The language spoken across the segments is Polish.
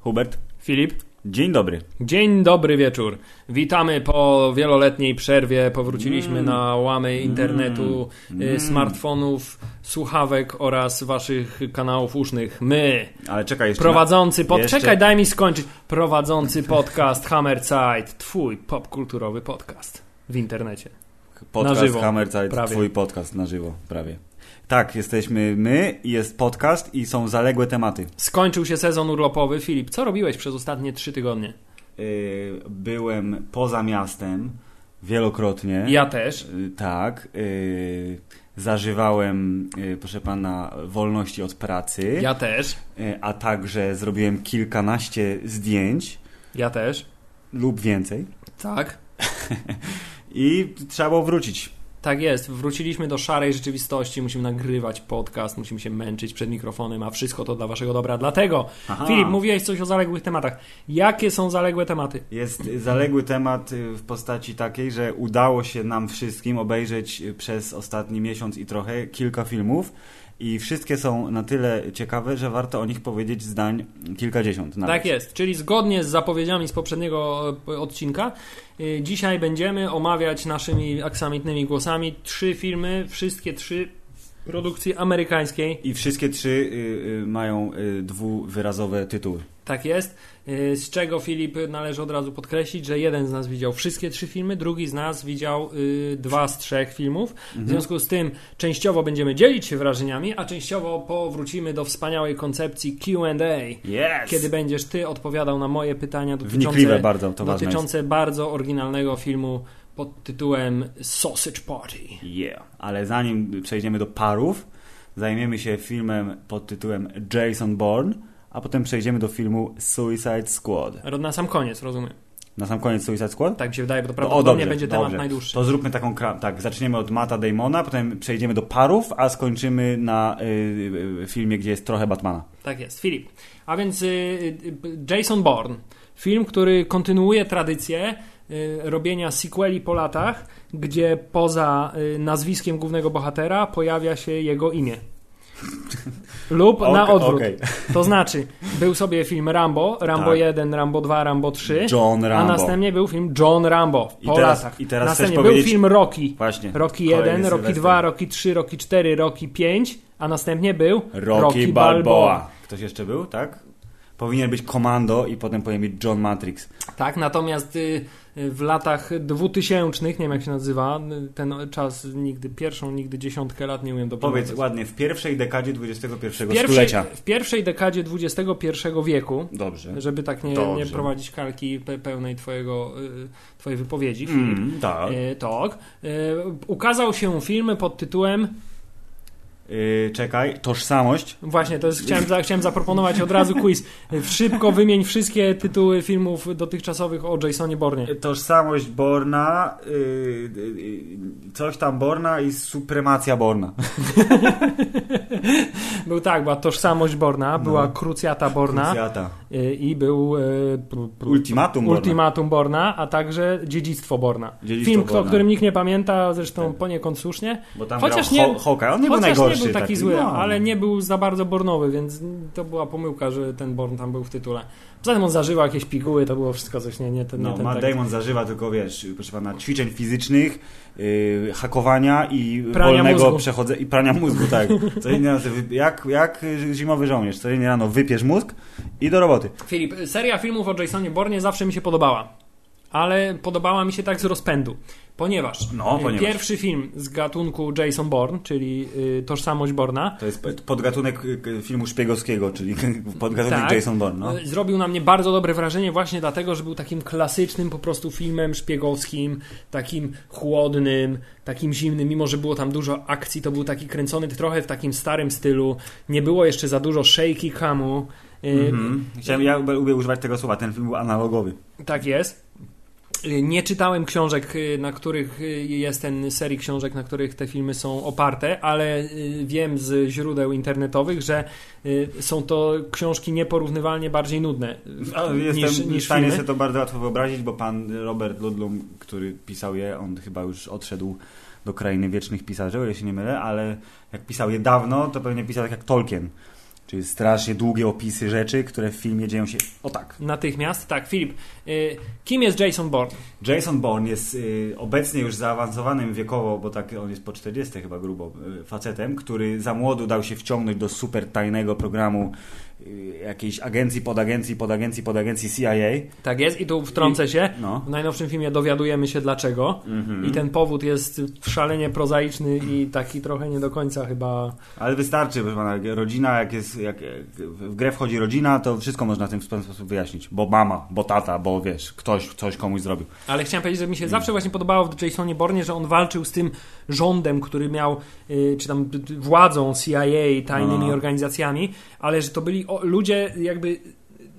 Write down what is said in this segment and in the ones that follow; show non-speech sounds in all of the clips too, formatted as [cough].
Hubert, Filip, dzień dobry. dzień dobry wieczór. Witamy po wieloletniej przerwie. Powróciliśmy na łamy internetu, y, smartfonów, słuchawek oraz waszych kanałów usznych. My, Ale czekaj jeszcze. prowadzący pod... jeszcze- Czekaj, daj mi skończyć. Prowadzący podcast Hammerside, twój popkulturowy podcast w internecie. podcast na żywo. Hammerzeit, Prawie. twój podcast na żywo, prawie. Tak, jesteśmy my, jest podcast i są zaległe tematy. Skończył się sezon urlopowy. Filip, co robiłeś przez ostatnie trzy tygodnie? Yy, byłem poza miastem wielokrotnie. Ja też. Yy, tak. Yy, zażywałem, proszę pana, wolności od pracy. Ja też. A także zrobiłem kilkanaście zdjęć Ja też. lub więcej. Tak. [laughs] I trzeba było wrócić. Tak jest, wróciliśmy do szarej rzeczywistości, musimy nagrywać podcast, musimy się męczyć przed mikrofonem, a wszystko to dla waszego dobra. Dlatego, Aha. Filip, mówiłeś coś o zaległych tematach. Jakie są zaległe tematy? Jest zaległy temat y, w postaci takiej, że udało się nam wszystkim obejrzeć y, przez ostatni miesiąc i trochę kilka filmów i wszystkie są na tyle ciekawe, że warto o nich powiedzieć zdań kilkadziesiąt. Nawet. Tak jest, czyli zgodnie z zapowiedziami z poprzedniego e, odcinka, y, dzisiaj będziemy omawiać naszymi aksamitnymi głosami trzy filmy, wszystkie trzy produkcji amerykańskiej. I wszystkie trzy y, y, mają y, dwuwyrazowe tytuły. Tak jest. Y, Z czego Filip należy od razu podkreślić, że jeden z nas widział wszystkie trzy filmy, drugi z nas widział y, dwa z trzech filmów. W związku z tym częściowo będziemy dzielić się wrażeniami, a częściowo powrócimy do wspaniałej koncepcji QA. Yes! Kiedy będziesz ty odpowiadał na moje pytania Wnikliwe dotyczące, bardzo, to dotyczące bardzo oryginalnego filmu pod tytułem Sausage Party. Yeah. Ale zanim przejdziemy do parów, zajmiemy się filmem pod tytułem Jason Bourne, a potem przejdziemy do filmu Suicide Squad. Na sam koniec, rozumiem. Na sam koniec Suicide Squad? Tak mi się wydaje, bo to O, prawdopodobnie dobrze, będzie dobrze. temat najdłuższy. To zróbmy taką, tak, zaczniemy od Mata Damona, potem przejdziemy do parów, a skończymy na y, y, filmie, gdzie jest trochę Batmana. Tak jest, Filip. A więc y, y, Jason Bourne. Film, który kontynuuje tradycję y, robienia sequeli po latach, gdzie poza y, nazwiskiem głównego bohatera pojawia się jego imię. [laughs] Lub na Ok- odwrót. okej. To znaczy, był sobie film Rambo, Rambo Tak. 1, Rambo 2, Rambo 3. John Rambo. A następnie był film John Rambo po I teraz- latach. i teraz następnie był powiedzieć- film Rocky. Właśnie. Rocky Kolejny 1, Rocky Sylwester. 2, Rocky 3, Rocky 4, Rocky 5, a następnie był Rocky, Balboa. Ktoś jeszcze był, tak? Powinien być Komando i potem powinien być John Matrix. Tak, natomiast y, w latach 2000, nie wiem jak się nazywa, ten czas nigdy pierwszą, nigdy dziesiątkę lat nie umiem Powiedz dopowiedzieć. ładnie, w pierwszej dekadzie XXI W pierwszej, stulecia. w pierwszej dekadzie XXI wieku, Dobrze. żeby tak nie, Dobrze. nie prowadzić kalki pe pełnej twojego, y, twojej wypowiedzi. Mm, tak. Y, tak. Y, ukazał się film pod tytułem Yy, czekaj, tożsamość. Właśnie, to jest, chciałem, za, chciałem zaproponować od razu quiz. Szybko wymień wszystkie tytuły filmów dotychczasowych o Jasonie Bornie. Tożsamość Borna, yy, yy, coś tam Borna i supremacja Borna. [laughs] Był tak, była tożsamość Borna, była No. krucjata Borna Krucjata. y, i był y, p- p- Ultimatum Borna. Ultimatum Borna, a także Dziedzictwo Borna. Dziedzictwo Film, Borna. o którym nikt nie pamięta, zresztą Tak. poniekąd słusznie. Bo tam Chociaż grał nie- Ho- Hawkeye. On nie był najgorszy. Nie był taki, zły, no. ale nie był za bardzo Bornowy, więc to była pomyłka, że ten Born tam był w tytule. Poza tym on zażywał jakieś piguły, to było wszystko coś nie, nie ten, nie No, ten Matt. Damon zażywa tylko, wiesz, proszę pana, ćwiczeń fizycznych, yy, hakowania i Prania wolnego mózgu. przechodzenia i prania mózgu, tak. [laughs] Codziennie rano jak, jak zimowy żołnierz, codziennie rano wypiesz mózg i do roboty. Filip, seria filmów o Jasonie Bornie zawsze mi się podobała. Ale podobała mi się tak z rozpędu. Ponieważ, No, y, ponieważ. pierwszy film z gatunku Jason Bourne, czyli y, Tożsamość Borna, To jest podgatunek y, filmu szpiegowskiego, czyli [laughs] podgatunek Tak. Jason Bourne, no. zrobił na mnie bardzo dobre wrażenie właśnie dlatego, że był takim klasycznym po prostu filmem szpiegowskim, takim chłodnym, takim zimnym, mimo że było tam dużo akcji, to był taki kręcony trochę w takim starym stylu, nie było jeszcze za dużo shaky camu. y, Mhm. Chciałem, ja lubię używać tego słowa, ten film był analogowy. Tak jest. Nie czytałem książek, na których jest ten serii książek, na których te filmy są oparte, ale wiem z źródeł internetowych, że są to książki nieporównywalnie bardziej nudne niż, Jestem niż w stanie filmy. sobie to bardzo łatwo wyobrazić, bo pan Robert Ludlum, który pisał je, on chyba już odszedł do krainy wiecznych pisarzy, o ile się nie mylę, ale jak pisał je dawno, to pewnie pisał tak jak Tolkien. Czyli strasznie długie opisy rzeczy, które w filmie dzieją się o tak. Natychmiast? Tak, Filip. Y, kim jest Jason Bourne? Jason Bourne jest y, obecnie już zaawansowanym wiekowo, bo tak on jest po 40 chyba grubo, y, facetem, który za młodu dał się wciągnąć do super tajnego programu jakiejś agencji, podagencji, podagencji, podagencji CIA. Tak jest i tu wtrącę się. No. W najnowszym filmie dowiadujemy się dlaczego mm-hmm. i ten powód jest szalenie prozaiczny i taki trochę nie do końca chyba... Ale wystarczy, proszę pana, rodzina, jak jest, jak w grę wchodzi rodzina, to wszystko można w ten sposób wyjaśnić. Bo mama, bo tata, bo wiesz, ktoś coś komuś zrobił. Ale chciałem powiedzieć, że mi się zawsze właśnie podobało w Jasonie Bornie, że on walczył z tym rządem, który miał, y, czy tam władzą CIA, tajnymi no. organizacjami, ale że to byli ludzie jakby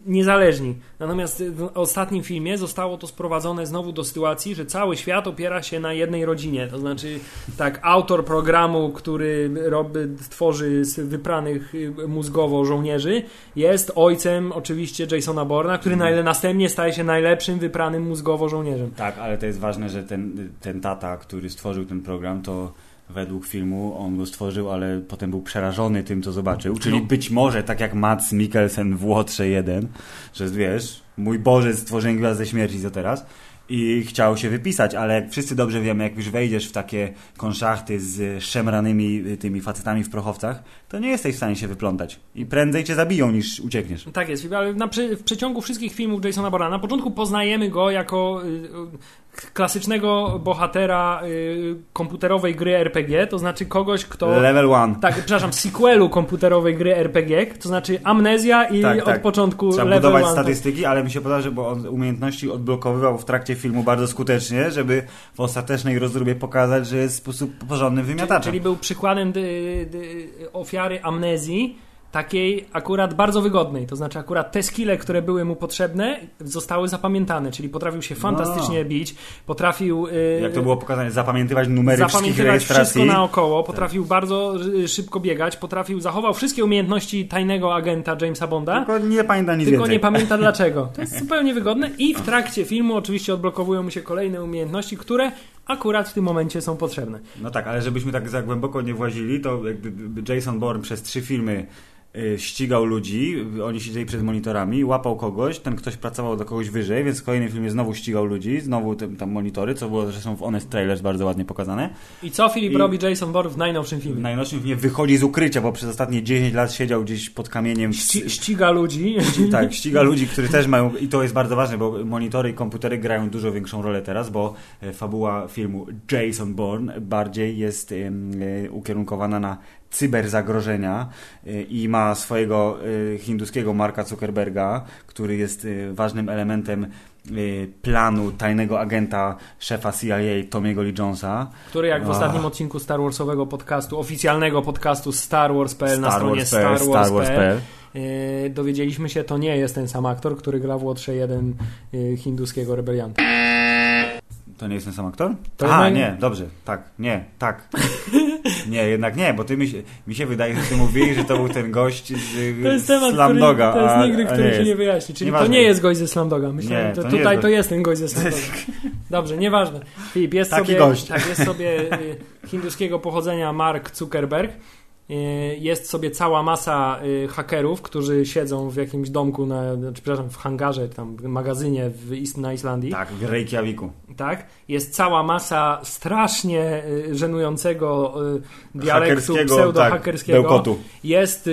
niezależni. Natomiast w ostatnim filmie zostało to sprowadzone znowu do sytuacji, że cały świat opiera się na jednej rodzinie. To znaczy, tak, autor programu, który robi, tworzy z wypranych y, mózgowo żołnierzy, jest ojcem oczywiście Jasona Borna, który mhm. następnie staje się najlepszym wypranym mózgowo żołnierzem. Tak, ale to jest ważne, że ten, ten tata, który stworzył ten program, to według filmu on go stworzył, ale potem był przerażony tym, co zobaczył. Czyli no. być może, tak jak Mats Mikkelsen w Łotrze 1, że wiesz, mój Boże, stworzenie Gwiazdy Śmierci co teraz i chciał się wypisać, ale jak wszyscy dobrze wiemy, jak już wejdziesz w takie konszachty z szemranymi y, tymi facetami w prochowcach, to nie jesteś w stanie się wyplątać i prędzej cię zabiją niż uciekniesz. Tak jest, ale na, w przeciągu wszystkich filmów Jasona Borna na początku poznajemy go jako y, klasycznego bohatera y, komputerowej gry RPG, to znaczy kogoś, kto... Level one. Tak, przepraszam, sequelu komputerowej gry RPG, to znaczy amnezja i tak, tak. od początku Trzeba level budować one. statystyki, ale mi się podoba, że bo on umiejętności odblokowywał w trakcie filmu bardzo skutecznie, żeby w ostatecznej rozróbie pokazać, że jest w sposób porządnym wymiataczem. Czyli, czyli był przykładem dy, dy, ofiary amnezji, takiej akurat bardzo wygodnej. To znaczy, akurat te skille, które były mu potrzebne, zostały zapamiętane, czyli potrafił się fantastycznie no. bić, potrafił. Yy, Jak to było pokazane, zapamiętywać numery zapamiętywać wszystko naokoło, potrafił tak. bardzo szybko biegać, potrafił, zachował wszystkie umiejętności tajnego agenta Jamesa Bonda. Tylko nie pamięta nic Tylko więcej. nie pamięta [laughs] dlaczego. To jest zupełnie wygodne i w trakcie filmu oczywiście odblokowują mu się kolejne umiejętności, które akurat w tym momencie są potrzebne. No tak, ale żebyśmy tak za głęboko nie włazili, to jakby Jason Bourne przez trzy filmy ścigał ludzi, oni siedzieli przed monitorami, łapał kogoś, ten ktoś pracował do kogoś wyżej, więc w kolejnym filmie znowu ścigał ludzi, znowu te, tam monitory, co było zresztą w Honest Trailers bardzo ładnie pokazane. I co Filip I robi Jason Bourne w najnowszym filmie? W najnowszym filmie wychodzi z ukrycia, bo przez ostatnie 10 lat siedział gdzieś pod kamieniem. Ści ściga ludzi. [laughs] tak, ściga ludzi, którzy też mają, i to jest bardzo ważne, bo monitory i komputery grają dużo większą rolę teraz, bo e, fabuła filmu Jason Bourne bardziej jest um, ukierunkowana na cyberzagrożenia y, i ma swojego y, hinduskiego Marka Zuckerberga, który jest y, ważnym elementem planu tajnego agenta szefa CIA Tomiego Lee Jonesa. Który jak w ostatnim odcinku Star Warsowego podcastu, oficjalnego podcastu Star Wars.pl na stronie Wars. Star Wars.pl Star Wars. dowiedzieliśmy się, to nie jest ten sam aktor, który gra w Łotrze 1 hinduskiego rebelianta. To nie jest ten sam aktor? To A, nie, dobrze, tak, nie, tak. [laughs] Nie, jednak nie, bo ty mi się, mi się wydaje, że ty mówiłeś, że to był ten gość z to jest temat, Slamdoga. Który, to jest nigdy, który się nie wyjaśni. Czyli nieważne. to nie jest gość ze Slamdoga. Myślę, nie, to, to tutaj jest to jest ten gość ze Slamdoga. [laughs] Dobrze, nieważne. Filip, jest Taki sobie, gość. Tak, jest sobie y, hinduskiego pochodzenia Mark Zuckerberg jest sobie cała masa y, hakerów, którzy siedzą w jakimś domku, na, znaczy, przepraszam, w hangarze, tam w magazynie w, na Islandii. Tak, w Reykjaviku. Tak. Jest cała masa strasznie y, żenującego dialektu pseudo-hakerskiego. Tak, jest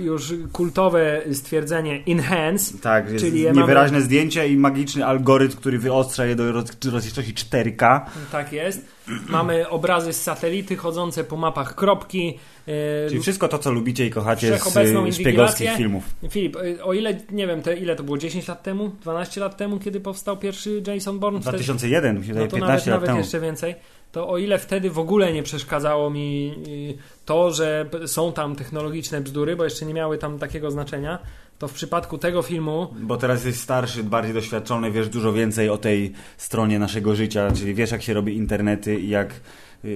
już kultowe stwierdzenie enhance. Tak, jest czyli niewyraźne mamy... zdjęcie i magiczny algorytm, który wyostrza je do rozdzielczości 4K. Tak jest. [clears throat] Mamy obrazy z satelity chodzące po mapach kropki. E, Czyli wszystko to, co lubicie i kochacie z szpiegowskich filmów. Filip, e, o ile, nie wiem, te, ile to było, 10 lat temu? 12 lat temu, kiedy powstał pierwszy Jason Bourne? 2001, wtedy... no to 15 nawet, lat nawet jeszcze więcej. To o ile wtedy w ogóle nie przeszkadzało mi y, to, że są tam technologiczne bzdury, bo jeszcze nie miały tam takiego znaczenia, to w przypadku tego filmu. Bo teraz jesteś starszy, bardziej doświadczony, wiesz dużo więcej o tej stronie naszego życia, czyli wiesz, jak się robi internety i jak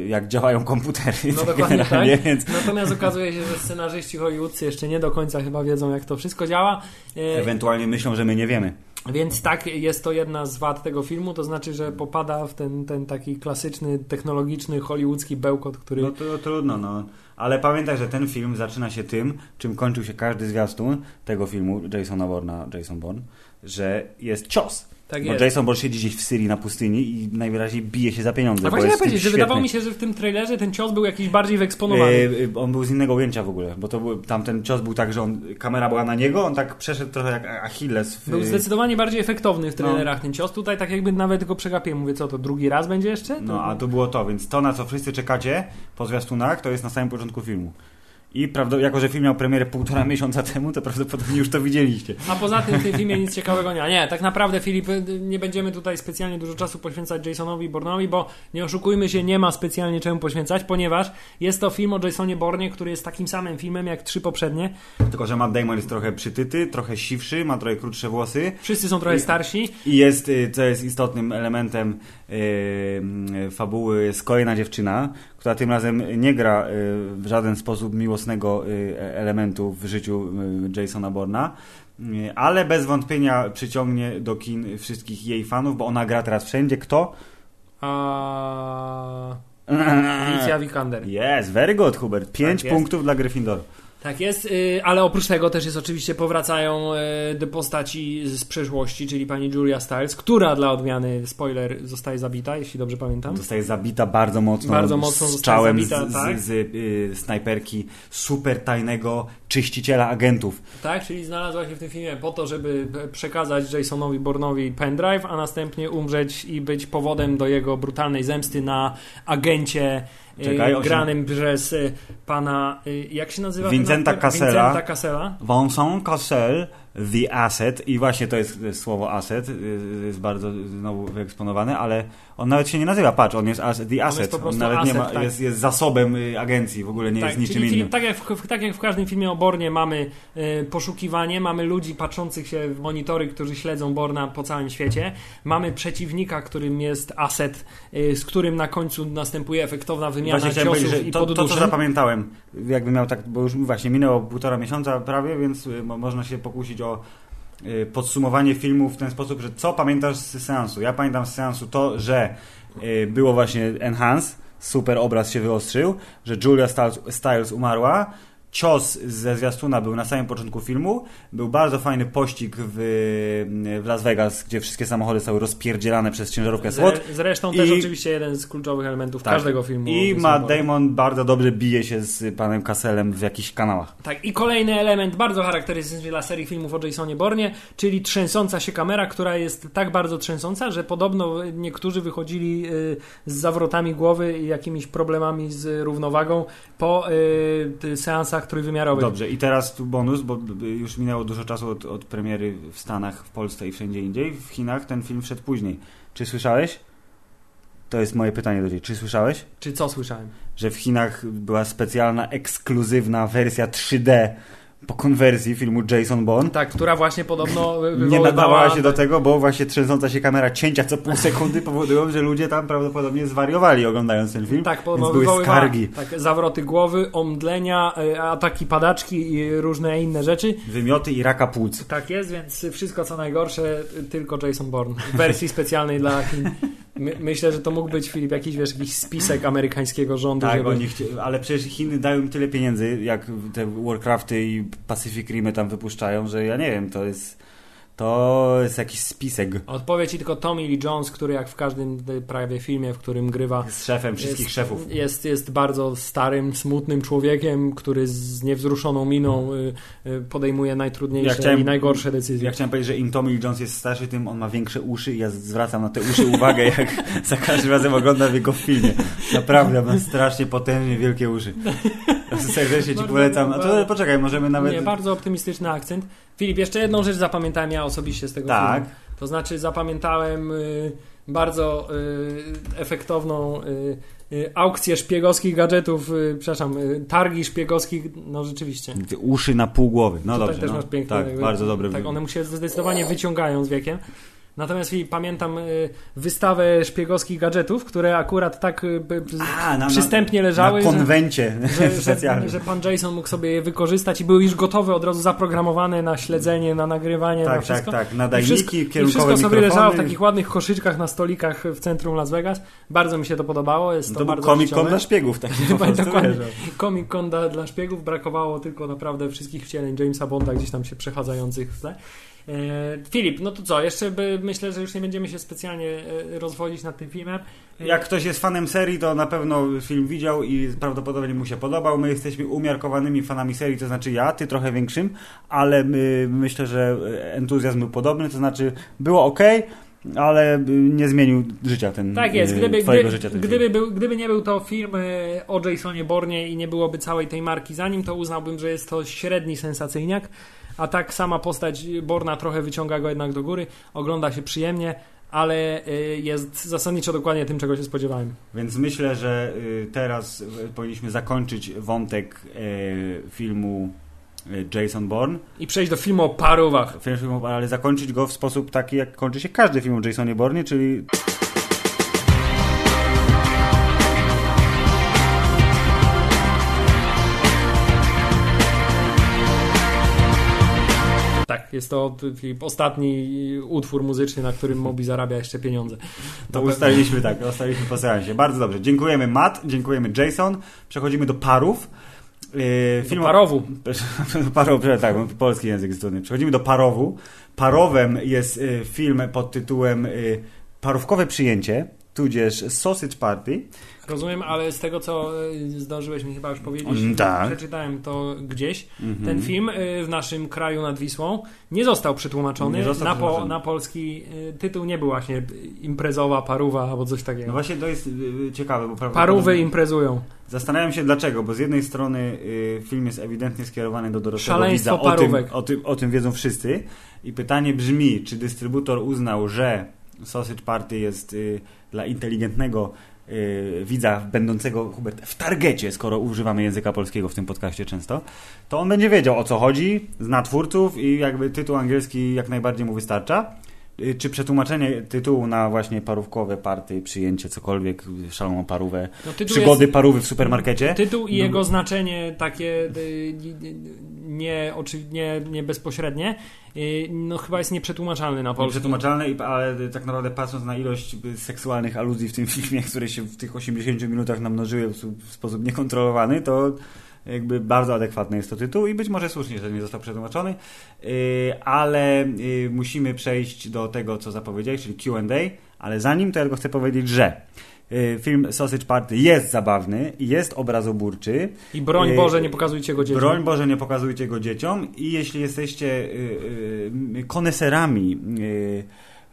jak działają komputery. No [laughs] dokładnie tak. Więc... Natomiast okazuje się, że scenarzyści hollywoodzcy jeszcze nie do końca chyba wiedzą, jak to wszystko działa. E, Ewentualnie myślą, że my nie wiemy. Więc tak, jest to jedna z wad tego filmu, to znaczy, że popada w ten, ten taki klasyczny, technologiczny, hollywoodzki bełkot, który... No to trudno, no. Ale pamiętaj, że ten film zaczyna się tym, czym kończył się każdy zwiastun tego filmu, Jasona Bourna, Jason Bourne, że jest cios. Tak bo jest. Jason Bourne siedzi gdzieś w Syrii na pustyni i najwyraźniej bije się za pieniądze. A właśnie ja powiedzieć, że wydawało mi się, że w tym trailerze ten cios był jakiś bardziej wyeksponowany. Yy, on był z innego ujęcia w ogóle, bo to był, tam ten cios był tak, że on, kamera była na niego, on tak przeszedł trochę jak Achilles. W... Był zdecydowanie bardziej efektowny w trailerach no. ten cios. Tutaj tak jakby nawet go przegapiłem. Mówię, co to drugi raz będzie jeszcze? To... No a to było to, więc to na co wszyscy czekacie po zwiastunach, to jest na samym początku filmu. I prawda, jako, że film miał premierę półtora miesiąca temu, to prawdopodobnie już to widzieliście. A poza tym w tym filmie nic ciekawego nie ma. Nie, tak naprawdę Filip, nie będziemy tutaj specjalnie dużo czasu poświęcać Jasonowi Bourne'owi, bo nie oszukujmy się, nie ma specjalnie czemu poświęcać, ponieważ jest to film o Jasonie Bourne, który jest takim samym filmem jak trzy poprzednie. Tylko, że Matt Damon jest trochę przytyty, trochę siwszy, ma trochę krótsze włosy. Wszyscy są trochę starsi. I jest, y, co jest istotnym elementem fabuły, jest kolejna dziewczyna, która tym razem nie gra y, w żaden sposób miłosnego y, elementu w życiu y, Jasona Borna, ale bez wątpienia przyciągnie do kin wszystkich jej fanów, bo ona gra teraz wszędzie. Kto? A... [laughs] Vikander. Yes, very good, Hubert. Pięć tak punktów dla Gryffindoru. Tak jest, y, ale oprócz tego też jest oczywiście powracają y, do postaci z przeszłości, czyli pani Julia Stiles, która dla odmiany, spoiler, zostaje zabita, jeśli dobrze pamiętam. Zostaje zabita bardzo mocno. Bardzo mocno zostaje zabita, z, tak? z, z, y, snajperki super tajnego czyściciela agentów. Tak, czyli znalazła się w tym filmie po to, żeby przekazać Jasonowi Bourne'owi pendrive, a następnie umrzeć i być powodem do jego brutalnej zemsty na agencie Czekaj, granym przez pana, jak się nazywa? Vincenta Cassela. Vincenta Cassela. Vincent Cassel The Asset i właśnie to jest słowo asset, y, jest bardzo znowu wyeksponowane, ale on nawet się nie nazywa, patrz, on jest as, The Asset, on, on nawet asset, nie ma, tak. jest, jest zasobem y, agencji, w ogóle nie tak, jest niczym innym. tak, jak w, tak jak w każdym filmie o Bornie mamy y, poszukiwanie, mamy ludzi patrzących się w monitory, którzy śledzą Borna po całym świecie, mamy przeciwnika, którym jest Asset, y, z którym na końcu następuje efektowna wymiana właśnie ciosów i to, to, co zapamiętałem, jakby miał tak, bo już właśnie minęło półtora miesiąca prawie, więc y, można się pokusić o y, podsumowanie filmu w ten sposób, że co pamiętasz z seansu? Ja pamiętam z seansu to, że y, było właśnie Enhance, super obraz się wyostrzył, że Julia Stiles umarła, cios ze zwiastuna był na samym początku filmu. Był bardzo fajny pościg w, w Las Vegas, gdzie wszystkie samochody zostały rozpierdzielane przez ciężarówkę SWAT. Zresztą I, też oczywiście jeden z kluczowych elementów tak, każdego filmu. I Matt Damon bardzo dobrze bije się z panem Kasselem w jakichś kanałach. Tak, i kolejny element bardzo charakterystyczny dla serii filmów o Jasonie Bornie, czyli trzęsąca się kamera, która jest tak bardzo trzęsąca, że podobno niektórzy wychodzili y, z zawrotami głowy i jakimiś problemami z równowagą po y, seansach trójwymiarowych. Dobrze, i teraz tu bonus, bo już minęło dużo czasu od, od premiery w Stanach, w Polsce i wszędzie indziej. W Chinach ten film wszedł później. Czy słyszałeś? To jest moje pytanie do Ciebie. Czy słyszałeś? Czy co słyszałem? Że w Chinach była specjalna, ekskluzywna wersja 3D po konwersji filmu Jason Bourne. Tak, która właśnie podobno [laughs] nie nadawała się do tego, bo właśnie trzęsąca się kamera cięcia co pół sekundy [laughs] powodują, że ludzie tam prawdopodobnie zwariowali oglądając ten film. Tak, więc były skargi. Tak, zawroty głowy, omdlenia, e, ataki padaczki i różne inne rzeczy. Wymioty i raka płuc. Tak jest, więc wszystko co najgorsze tylko Jason Bourne w wersji [laughs] specjalnej dla Chin. My, myślę, że to mógł być, Filip, jakiś, wiesz, jakiś spisek amerykańskiego rządu. Tak, żeby... oni chci... ale przecież Chiny dają im tyle pieniędzy, jak te Warcrafty i Pacific Rimy tam wypuszczają, że ja nie wiem, to jest to jest jakiś spisek. Odpowie ci tylko Tommy Lee Jones, który jak w każdym prawie filmie, w którym grywa... Jest szefem wszystkich jest, szefów. Jest, jest bardzo starym, smutnym człowiekiem, który z niewzruszoną miną y, y, podejmuje najtrudniejsze ja chciałem, i najgorsze decyzje. Ja chciałem powiedzieć, że im Tommy Lee Jones jest starszy, tym on ma większe uszy i ja zwracam na te uszy uwagę, jak [laughs] za każdym razem oglądam jego filmie. Naprawdę, ma strasznie potężnie wielkie uszy. Serdecznie ci polecam. A to poczekaj, możemy nawet... Nie, bardzo optymistyczny akcent. Filip, jeszcze jedną rzecz zapamiętałem ja osobiście z tego tak. filmu. To znaczy zapamiętałem y, bardzo y, efektowną y, y, aukcję szpiegowskich gadżetów, y, przepraszam, y, targi szpiegowskich, no rzeczywiście. Uszy na pół głowy. No Tutaj dobrze. też no. masz piękne. tak, jakby- bardzo dobre. Tak, one mu się zdecydowanie wyciągają z wiekiem. Natomiast pamiętam y, wystawę szpiegowskich gadżetów, które akurat tak y, A, na, przystępnie leżały, na konwencie że, [laughs] że, że pan Jason mógł sobie je wykorzystać i były już gotowe, od razu zaprogramowane na śledzenie, na nagrywanie, na tak, tak, wszystko. tak. I wszystko, Nadajniki, I kierunkowe wszystko sobie mikrofony. leżało w takich ładnych koszyczkach na stolikach w centrum Las Vegas. Bardzo mi się to podobało. Jest No to, to był Comic Con dla szpiegów. Taki Comic Con dla, dla szpiegów brakowało tylko naprawdę wszystkich wcieleń Jamesa Bonda gdzieś tam się przechadzających w tle. E, Filip, no to co, jeszcze by, myślę, że już nie będziemy się specjalnie e, rozwodzić nad tym filmem. E, Jak ktoś jest fanem serii, to na pewno film widział i prawdopodobnie mu się podobał. My jesteśmy umiarkowanymi fanami serii, to znaczy ja, ty trochę większym, ale my, myślę, że entuzjazm był podobny, to znaczy było ok, ale nie zmienił życia ten Tak jest, gdyby, gdy, życia ten gdyby, był, gdyby nie był to film o Jasonie Bornie i nie byłoby całej tej marki za nim, to uznałbym, że jest to średni sensacyjniak, a tak sama postać Borna trochę wyciąga go jednak do góry, ogląda się przyjemnie, ale e, jest zasadniczo dokładnie tym, czego się spodziewałem. Więc myślę, że y, teraz y, powinniśmy zakończyć wątek y, filmu y, Jason Bourne, I przejść do filmu o parówach. Film ale zakończyć go w sposób taki, jak kończy się każdy film o Jasonie Bourne, czyli jest to ostatni utwór muzyczny, na którym Mobi zarabia jeszcze pieniądze. To To ustaliliśmy tak, ustaliliśmy po seansie. Bardzo dobrze. Dziękujemy Matt, dziękujemy Jason. Przechodzimy do parów. Yy, Film parowu. [laughs] Parow, tak, polski język jest trudny. Przechodzimy do parowu. Parowem jest y, film pod tytułem y, Parówkowe przyjęcie, tudzież Sausage Party. Rozumiem, ale z tego, co y, zdążyłeś mi chyba już powiedzieć, Mm, tak. przeczytałem to gdzieś. Mhm. Ten film y, w naszym kraju nad Wisłą nie został przetłumaczony. Nie został na, po, na polski y, tytuł nie był właśnie imprezowa, paruwa albo coś takiego. No właśnie to jest ciekawe, bo Parówy imprezują. Zastanawiam się dlaczego, bo z jednej strony film jest ewidentnie skierowany do dorosłego Szaleństwo widza, o tym, o, tym, o tym wiedzą wszyscy i pytanie brzmi, czy dystrybutor uznał, że Sausage Party jest dla inteligentnego y, widza będącego Hubert, w targecie, skoro używamy języka polskiego w tym podcaście często, to on będzie wiedział o co chodzi, zna twórców i jakby tytuł angielski jak najbardziej mu wystarcza. Y, Czy przetłumaczenie tytułu na właśnie parówkowe party, przyjęcie, cokolwiek, szaloną parówę, No, przygody jest, parówy w supermarkecie? tytuł i No. jego znaczenie takie y, nie, nie, nie, nie bezpośrednie, y, no chyba jest nieprzetłumaczalny na polski. Przetłumaczalne, i- ale tak naprawdę patrząc na ilość seksualnych aluzji w tym filmie, [laughs] które się w tych 80 minutach namnożyły w sposób niekontrolowany, to jakby bardzo adekwatny jest to tytuł i być może słusznie, że nie został przetłumaczony, Yy, ale yy, musimy przejść do tego, co zapowiedziałeś, czyli Q&A, ale zanim to ja tylko chcę powiedzieć, że yy, film Sausage Party jest zabawny, jest obrazoburczy, I broń Y, Boże, nie pokazujcie go dzieciom. Broń Boże, nie pokazujcie go dzieciom i jeśli jesteście y, y, koneserami y,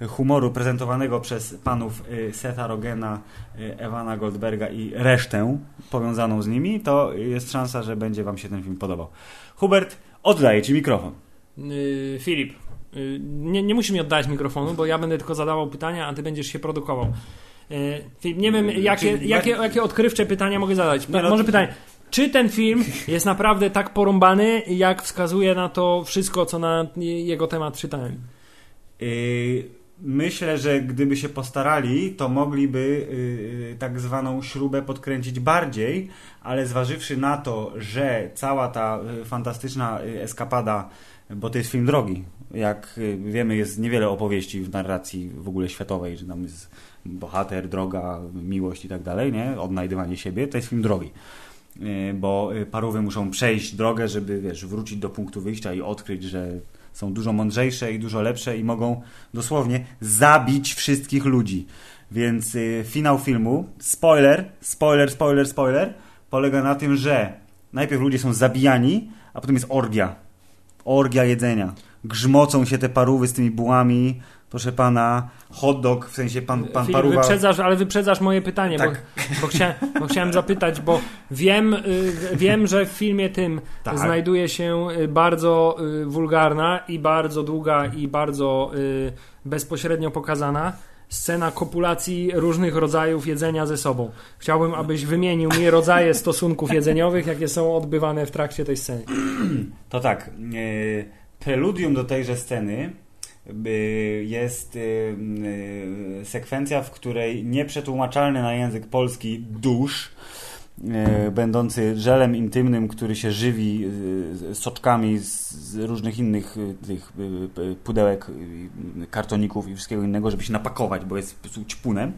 humoru prezentowanego przez panów y, Setha Rogena, y, Ewana Goldberga i resztę powiązaną z nimi, to jest szansa, że będzie wam się ten film podobał. Hubert, oddaję ci mikrofon. Y, Filip, y, nie, nie musisz mi oddać mikrofonu, bo ja będę tylko zadawał pytania, a ty będziesz się produkował. Y, Filip, nie wiem, jakie, Czyli- jakie, jakie odkrywcze pytania mogę zadać. Nie, no- Może pytanie. Czy ten film jest naprawdę tak porąbany, jak wskazuje na to wszystko, co na jego temat czytałem? Y, Myślę, że gdyby się postarali, to mogliby y, tak zwaną śrubę podkręcić bardziej, ale zważywszy na to, że cała ta y, fantastyczna y, eskapada, bo to jest film drogi, jak wiemy, jest niewiele opowieści w narracji w ogóle światowej, że tam jest bohater, droga, miłość i tak dalej, nie? Odnajdywanie siebie, to jest film drogi. Bo parówy muszą przejść drogę, żeby wiesz, wrócić do punktu wyjścia i odkryć, że są dużo mądrzejsze i dużo lepsze i mogą dosłownie zabić wszystkich ludzi. Więc y, finał filmu, spoiler, spoiler, spoiler, spoiler, polega na tym, że najpierw ludzie są zabijani, a potem jest orgia. Orgia jedzenia. Grzmocą się te parówy z tymi bułami, proszę pana, hot dog, w sensie pan, pan Filip, paruwa... wyprzedzasz, ale wyprzedzasz moje pytanie, Tak. bo, bo, chciałem, bo chciałem zapytać, bo wiem, y, wiem, że w filmie tym Tak. znajduje się y, bardzo y, wulgarna i bardzo długa i bardzo y, bezpośrednio pokazana scena kopulacji różnych rodzajów jedzenia ze sobą. Chciałbym, abyś wymienił mi rodzaje stosunków jedzeniowych, jakie są odbywane w trakcie tej sceny. To tak, preludium do tejże sceny jest e, e, sekwencja, w której nieprzetłumaczalny na język polski dusz, będący żelem intymnym, który się żywi soczkami z, różnych innych tych pudełek, kartoników i wszystkiego innego, żeby się napakować, bo jest po prostu ćpunem.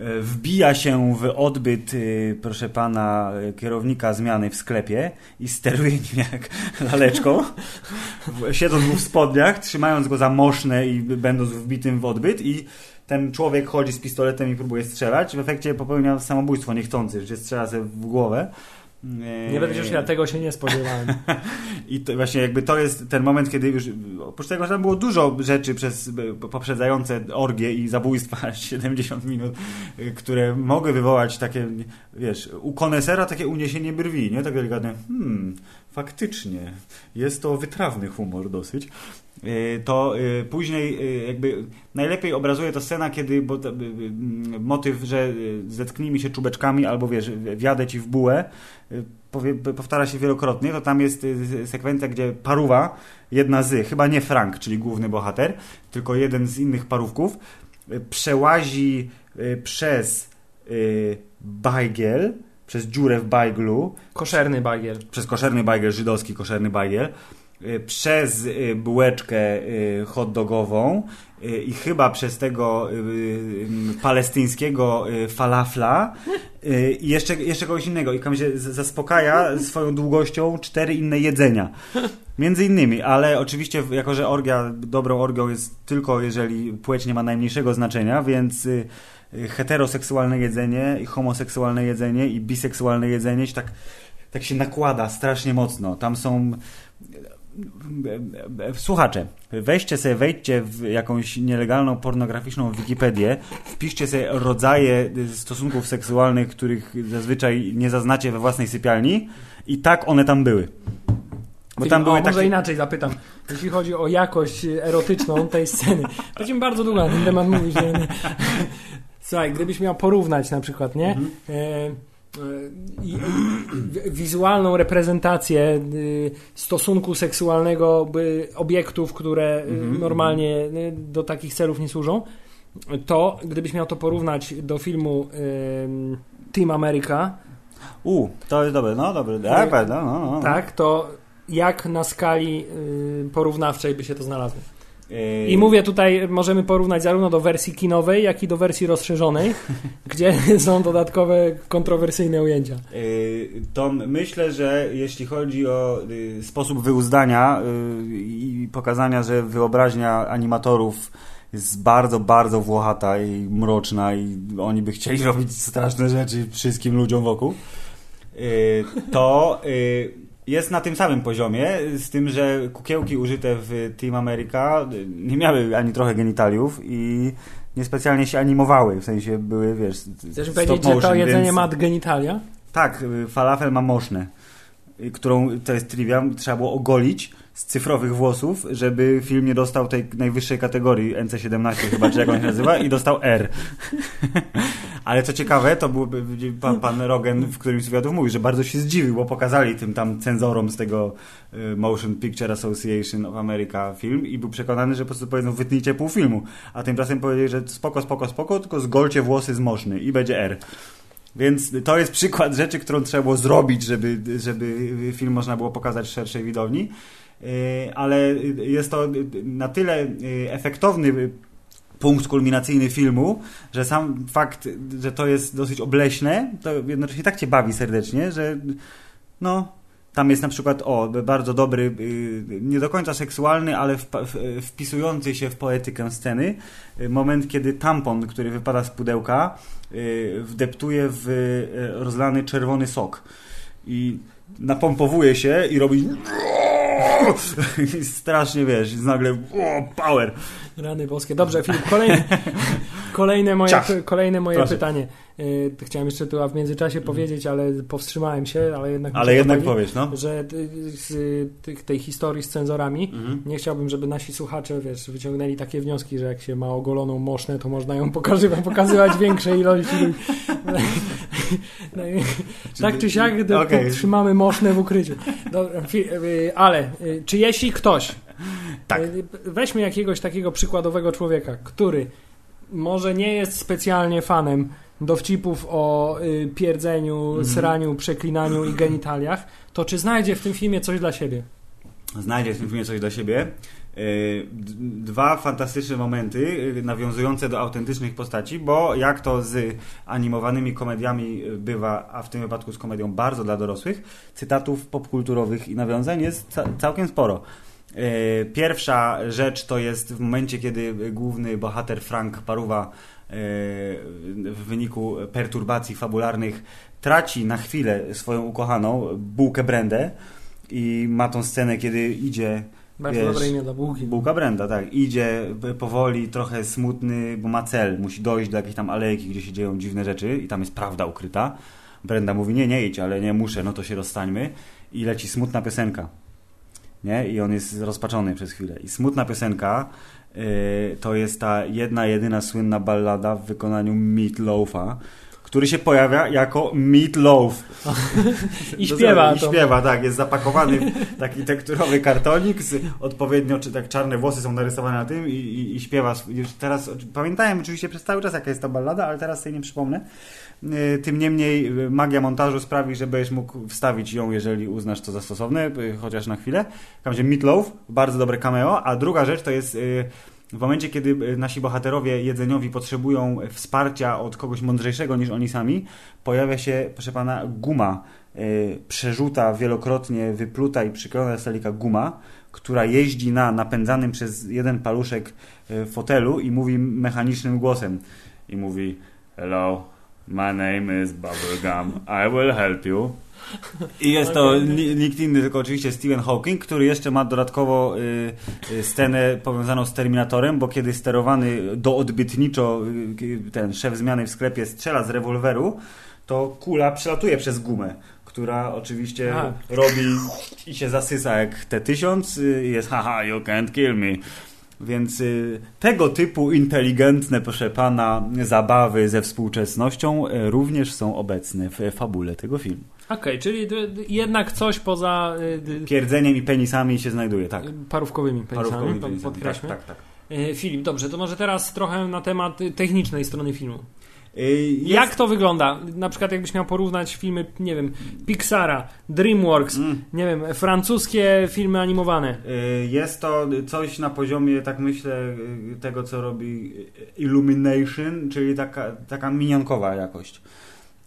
E, Wbija się w odbyt, e, proszę pana, e, kierownika zmiany w sklepie i steruje nim jak [laughs] laleczką, siedząc mu w spodniach, trzymając go za moszne i będąc wbitym w odbyt i ten człowiek chodzi z pistoletem i próbuje strzelać, w efekcie popełnia samobójstwo niechcący, że strzela sobie w głowę. Nie będę już ja tego się nie spodziewałem. [laughs] i to właśnie jakby to jest ten moment, kiedy już oprócz tego, że tam było dużo rzeczy przez poprzedzające orgie i zabójstwa [laughs] 70 minut, które mogły wywołać takie, wiesz, u konesera takie uniesienie brwi, nie? Tak delikatne, hmm, faktycznie, jest to wytrawny humor dosyć. Y, To y, później y, jakby najlepiej obrazuje to scena, kiedy bo, y, motyw, że zetknijmy się czubeczkami albo wiesz, wjadę ci w bułę, powtarza się wielokrotnie, to tam jest sekwencja, gdzie paruwa, jedna z, chyba nie Frank, czyli główny bohater, tylko jeden z innych parówków, przełazi przez bajgiel, przez dziurę w bajglu, Koszerny bagier. przez koszerny bajgiel, żydowski koszerny bajgiel, y, przez y, bułeczkę y, hot dogową y, i chyba przez tego palestyńskiego falafla i jeszcze, jeszcze kogoś innego. I się zaspokaja swoją długością cztery inne jedzenia. Między innymi, ale oczywiście jako, że orgia dobrą orgią jest tylko jeżeli płeć nie ma najmniejszego znaczenia, więc heteroseksualne jedzenie i homoseksualne jedzenie i biseksualne jedzenie się tak, tak się nakłada strasznie mocno. Tam są Słuchacze, weźcie sobie, wejdźcie w jakąś nielegalną pornograficzną Wikipedię, wpiszcie sobie rodzaje stosunków seksualnych, których zazwyczaj nie zaznacie we własnej sypialni i tak one tam były. Bo tam o, były może takie... inaczej zapytam. Jeśli chodzi o jakość erotyczną tej sceny, będziemy bardzo długo na ten temat mówić. Nie. Słuchaj, gdybyś miał porównać na przykład, nie? Mhm. E, e, i- i- wizualną reprezentację y, stosunku seksualnego obiektów, które y, Mhm. normalnie y, do takich celów nie służą, to gdybyś miał to porównać do filmu Team America, U, to jest dobre, no dobre. Tak, no, no, no. tak, to jak na skali porównawczej by się to znalazło? I mówię tutaj, możemy porównać zarówno do wersji kinowej, jak i do wersji rozszerzonej, [laughs] gdzie [laughs] są dodatkowe kontrowersyjne ujęcia. Yy, To myślę, że jeśli chodzi o y, sposób wyuzdania y, i pokazania, że wyobraźnia animatorów jest bardzo, bardzo włochata i mroczna i oni by chcieli [laughs] robić straszne rzeczy wszystkim ludziom wokół, y, to y, jest na tym samym poziomie, z tym, że kukiełki użyte w Team America nie miały ani trochę genitaliów i niespecjalnie się animowały, w sensie były, wiesz, Chcesz powiedzieć, że to motion, jedzenie więc- ma genitalia? tak, y, falafel ma moszne, y, którą, to jest trivia, trzeba było ogolić z cyfrowych włosów, żeby film nie dostał tej najwyższej kategorii NC17 chyba, czy jak on się nazywa, i dostał R. [laughs] Ale co ciekawe, to był pan, pan Rogen w którymś z wywiadów mówi, że bardzo się zdziwił, bo pokazali tym tam cenzorom z tego y, Motion Picture Association of America film i był przekonany, że po prostu powiedzą wytnijcie pół filmu, a tymczasem powiedzieli, że spoko, spoko, spoko, tylko zgolcie włosy z moszny i będzie R. Więc to jest przykład rzeczy, którą trzeba było zrobić, żeby, żeby film można było pokazać szerszej widowni. Yy, Ale jest to na tyle yy, efektowny punkt kulminacyjny filmu, że sam fakt, że to jest dosyć obleśne, to jednocześnie tak cię bawi serdecznie, że no, tam jest na przykład, o, bardzo dobry, yy, nie do końca seksualny, ale wpisujący się w poetykę sceny, moment, kiedy tampon, który wypada z pudełka, wdeptuje w rozlany czerwony sok i napompowuje się i robi [laughs] strasznie wiesz, nagle o, power. Rany boskie. Dobrze, Filip, kolejne, [laughs] kolejne moje, kolejne moje Proszę. pytanie. Y, Chciałem jeszcze tu w międzyczasie powiedzieć, ale powstrzymałem się, ale jednak Ale jednak powiesz, no. że z tej historii z cenzorami Mhm. nie chciałbym, żeby nasi słuchacze, wiesz, wyciągnęli takie wnioski, że jak się ma ogoloną moszne, to można ją pokazywać, pokazywać [laughs] większej ilości. No i tak czy siak Okej. trzymamy moszne w ukryciu. Dobra, fi- y, ale y, czy jeśli ktoś Tak. weźmy jakiegoś takiego przykładowego człowieka, który może nie jest specjalnie fanem dowcipów o y, pierdzeniu, Mhm. sraniu, przeklinaniu i genitaliach, to czy znajdzie w tym filmie coś dla siebie? Znajdzie w tym filmie coś dla siebie. D- Dwa fantastyczne momenty yy, nawiązujące do autentycznych postaci, bo jak to z animowanymi komediami yy, bywa, a w tym wypadku z komedią bardzo dla dorosłych, cytatów popkulturowych i nawiązań jest ca- całkiem sporo. Yy, Pierwsza rzecz to jest w momencie, kiedy główny bohater Frank Paruwa yy, w wyniku perturbacji fabularnych traci na chwilę swoją ukochaną bułkę Brendę i ma tą scenę, kiedy idzie Bardzo Wiesz, dobre imię dla bułki. Bułka Brenda, tak. Idzie powoli, trochę smutny, bo ma cel. Musi dojść do jakiejś tam alejki, gdzie się dzieją dziwne rzeczy i tam jest prawda ukryta. Brenda mówi, nie, nie idź, ale nie muszę, no to się rozstańmy. I leci smutna piosenka. Nie? I on jest rozpaczony przez chwilę. I smutna piosenka yy, to jest ta jedna, jedyna słynna ballada w wykonaniu Meat Loafa, który się pojawia jako Meat Loaf. [laughs] I śpiewa I to. śpiewa, tak. Jest zapakowany w taki tekturowy kartonik, z odpowiednio, czy tak czarne włosy są narysowane na tym i, i, i śpiewa. Już teraz, pamiętałem oczywiście przez cały czas, jaka jest ta ballada, ale teraz sobie nie przypomnę. Yy, Tym niemniej yy, magia montażu sprawi, że będziesz mógł wstawić ją, jeżeli uznasz to za stosowne, yy, chociaż na chwilę. Każdym razie Meatloaf, bardzo dobre cameo, a druga rzecz to jest w momencie, kiedy nasi bohaterowie jedzeniowi potrzebują wsparcia od kogoś mądrzejszego niż oni sami, pojawia się, proszę pana, guma, przerzuta wielokrotnie wypluta i przyklejona do guma, która jeździ na napędzanym przez jeden paluszek fotelu i mówi mechanicznym głosem. I mówi, hello, my name is Bubblegum, I will help you. I jest to nikt inny, tylko oczywiście Stephen Hawking, który jeszcze ma dodatkowo y, y, scenę powiązaną z Terminatorem, bo kiedy sterowany doodbytniczo y, ten szef zmiany w sklepie strzela z rewolweru, to kula przelatuje przez gumę, która oczywiście Aha. robi i się zasysa jak T-1000 y, i jest haha, you can't kill me. Więc y, tego typu inteligentne, proszę pana, zabawy ze współczesnością y, również są obecne w fabule tego filmu. Okej, czyli d- d- jednak coś poza y, Pierdzeniem i penisami się znajduje, tak. parówkowymi penisami, Parówkowymi penisami, podkreślmy. Tak, tak, tak. Y, Filip, dobrze, to może teraz trochę na temat y, technicznej strony filmu. Y, Jest... Jak to wygląda? Na przykład jakbyś miał porównać filmy, nie wiem, Pixara, DreamWorks, Mm. nie wiem, francuskie filmy animowane. Y, Jest to coś na poziomie, tak myślę, y, tego co robi Illumination, czyli taka, taka minionkowa jakość.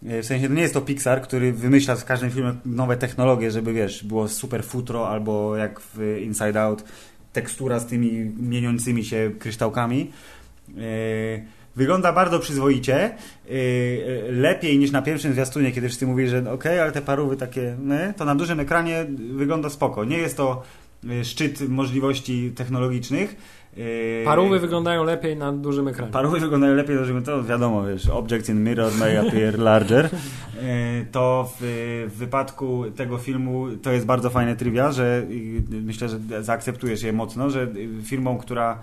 W sensie to nie jest to Pixar, który wymyśla z każdym filmem nowe technologie, żeby wiesz, było super futro albo jak w Inside Out tekstura z tymi mieniącymi się kryształkami. Y, Wygląda bardzo przyzwoicie, y, y, lepiej niż na pierwszym zwiastunie, kiedy wszyscy mówili, że okej, ale te parówy takie, to na dużym ekranie wygląda spoko. Nie jest to y, szczyt możliwości technologicznych. Parówy wyglądają lepiej na dużym ekranie. Parówy wyglądają lepiej, to to wiadomo, wiesz, objects in mirror may appear larger. To w, wypadku tego filmu to jest bardzo fajne trivia, że myślę, że zaakceptujesz je mocno, że firmą, która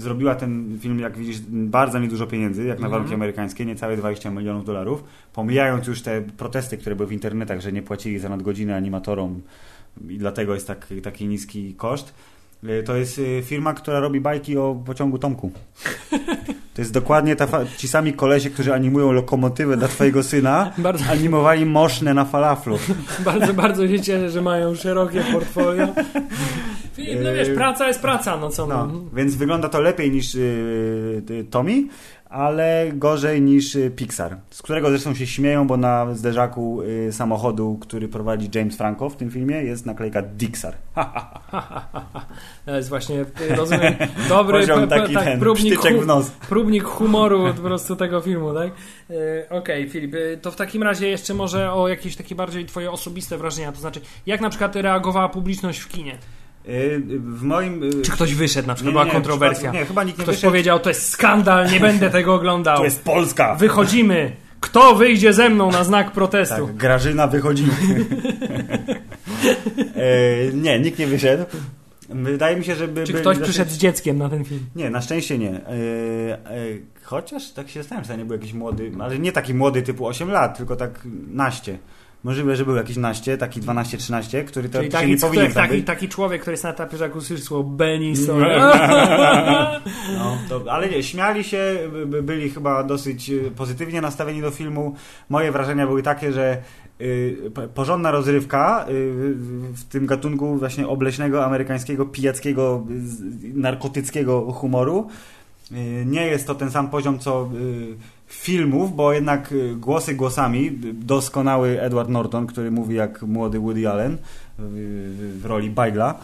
zrobiła ten film, jak widzisz, bardzo niedużo pieniędzy, jak na Mhm. warunki amerykańskie, niecałe 20 milionów dolarów, pomijając już te protesty, które były w internetach, że nie płacili za nadgodziny animatorom i dlatego jest tak, taki niski koszt. Y, To jest y, firma, która robi bajki o pociągu Tomku. [laughs] To jest dokładnie ta fa- ci sami kolesie, którzy animują lokomotywę dla twojego syna, [laughs] Bardzo, animowali moszne na falaflu. [laughs] bardzo, bardzo się cieszę, że mają szerokie portfolio. Filip, no wiesz, praca jest praca, no co no. No, więc wygląda to lepiej niż y, y, Tommy, ale gorzej niż y, Pixar, z którego zresztą się śmieją, bo na zderzaku y, samochodu, który prowadzi James Franco w tym filmie, jest naklejka Dixar. [laughs] To jest właśnie, y, rozumiem, [laughs] dobry Poziom taki tak, ten, próbnik, w nos. próbnik humoru po prostu tego filmu, tak? Okej, Filip, e, to w takim razie jeszcze może o jakieś takie bardziej twoje osobiste wrażenia, to znaczy jak na przykład reagowała publiczność w kinie? Y, W moim... y, Czy ktoś wyszedł, na przykład nie, była nie, kontrowersja. Nie, chyba nikt nie Ktoś wyszedł. powiedział, to jest skandal, nie będę tego oglądał. To jest Polska! Wychodzimy. Kto wyjdzie ze mną na znak protestu? Tak, Grażyna wychodzimy. [laughs] e, nie, nikt nie wyszedł. Wydaje mi się, że by Czy ktoś przyszedł z dzieckiem na ten film? Nie, na szczęście nie. E, e, chociaż tak się zastanawiam, czy to nie był jakiś młody, ale nie taki młody typu 8 lat, tylko tak naście. Możliwe, że był jakiś naście, taki 12-13, który to taki, nie powinien taki, tam taki, taki człowiek, który jest na etapie, że jak usłyszy słowo Benison. [laughs] No, to, ale nie, śmiali się, by- by- byli chyba dosyć y, pozytywnie nastawieni do filmu. Moje wrażenia były takie, że y, porządna rozrywka y, w- tym gatunku właśnie obleśnego, amerykańskiego, pijackiego, narkotyckiego humoru. Nie jest to ten sam poziom co filmów, bo jednak y, głosy głosami. Doskonały Edward Norton, który mówi jak młody Woody Allen w, w roli Bagla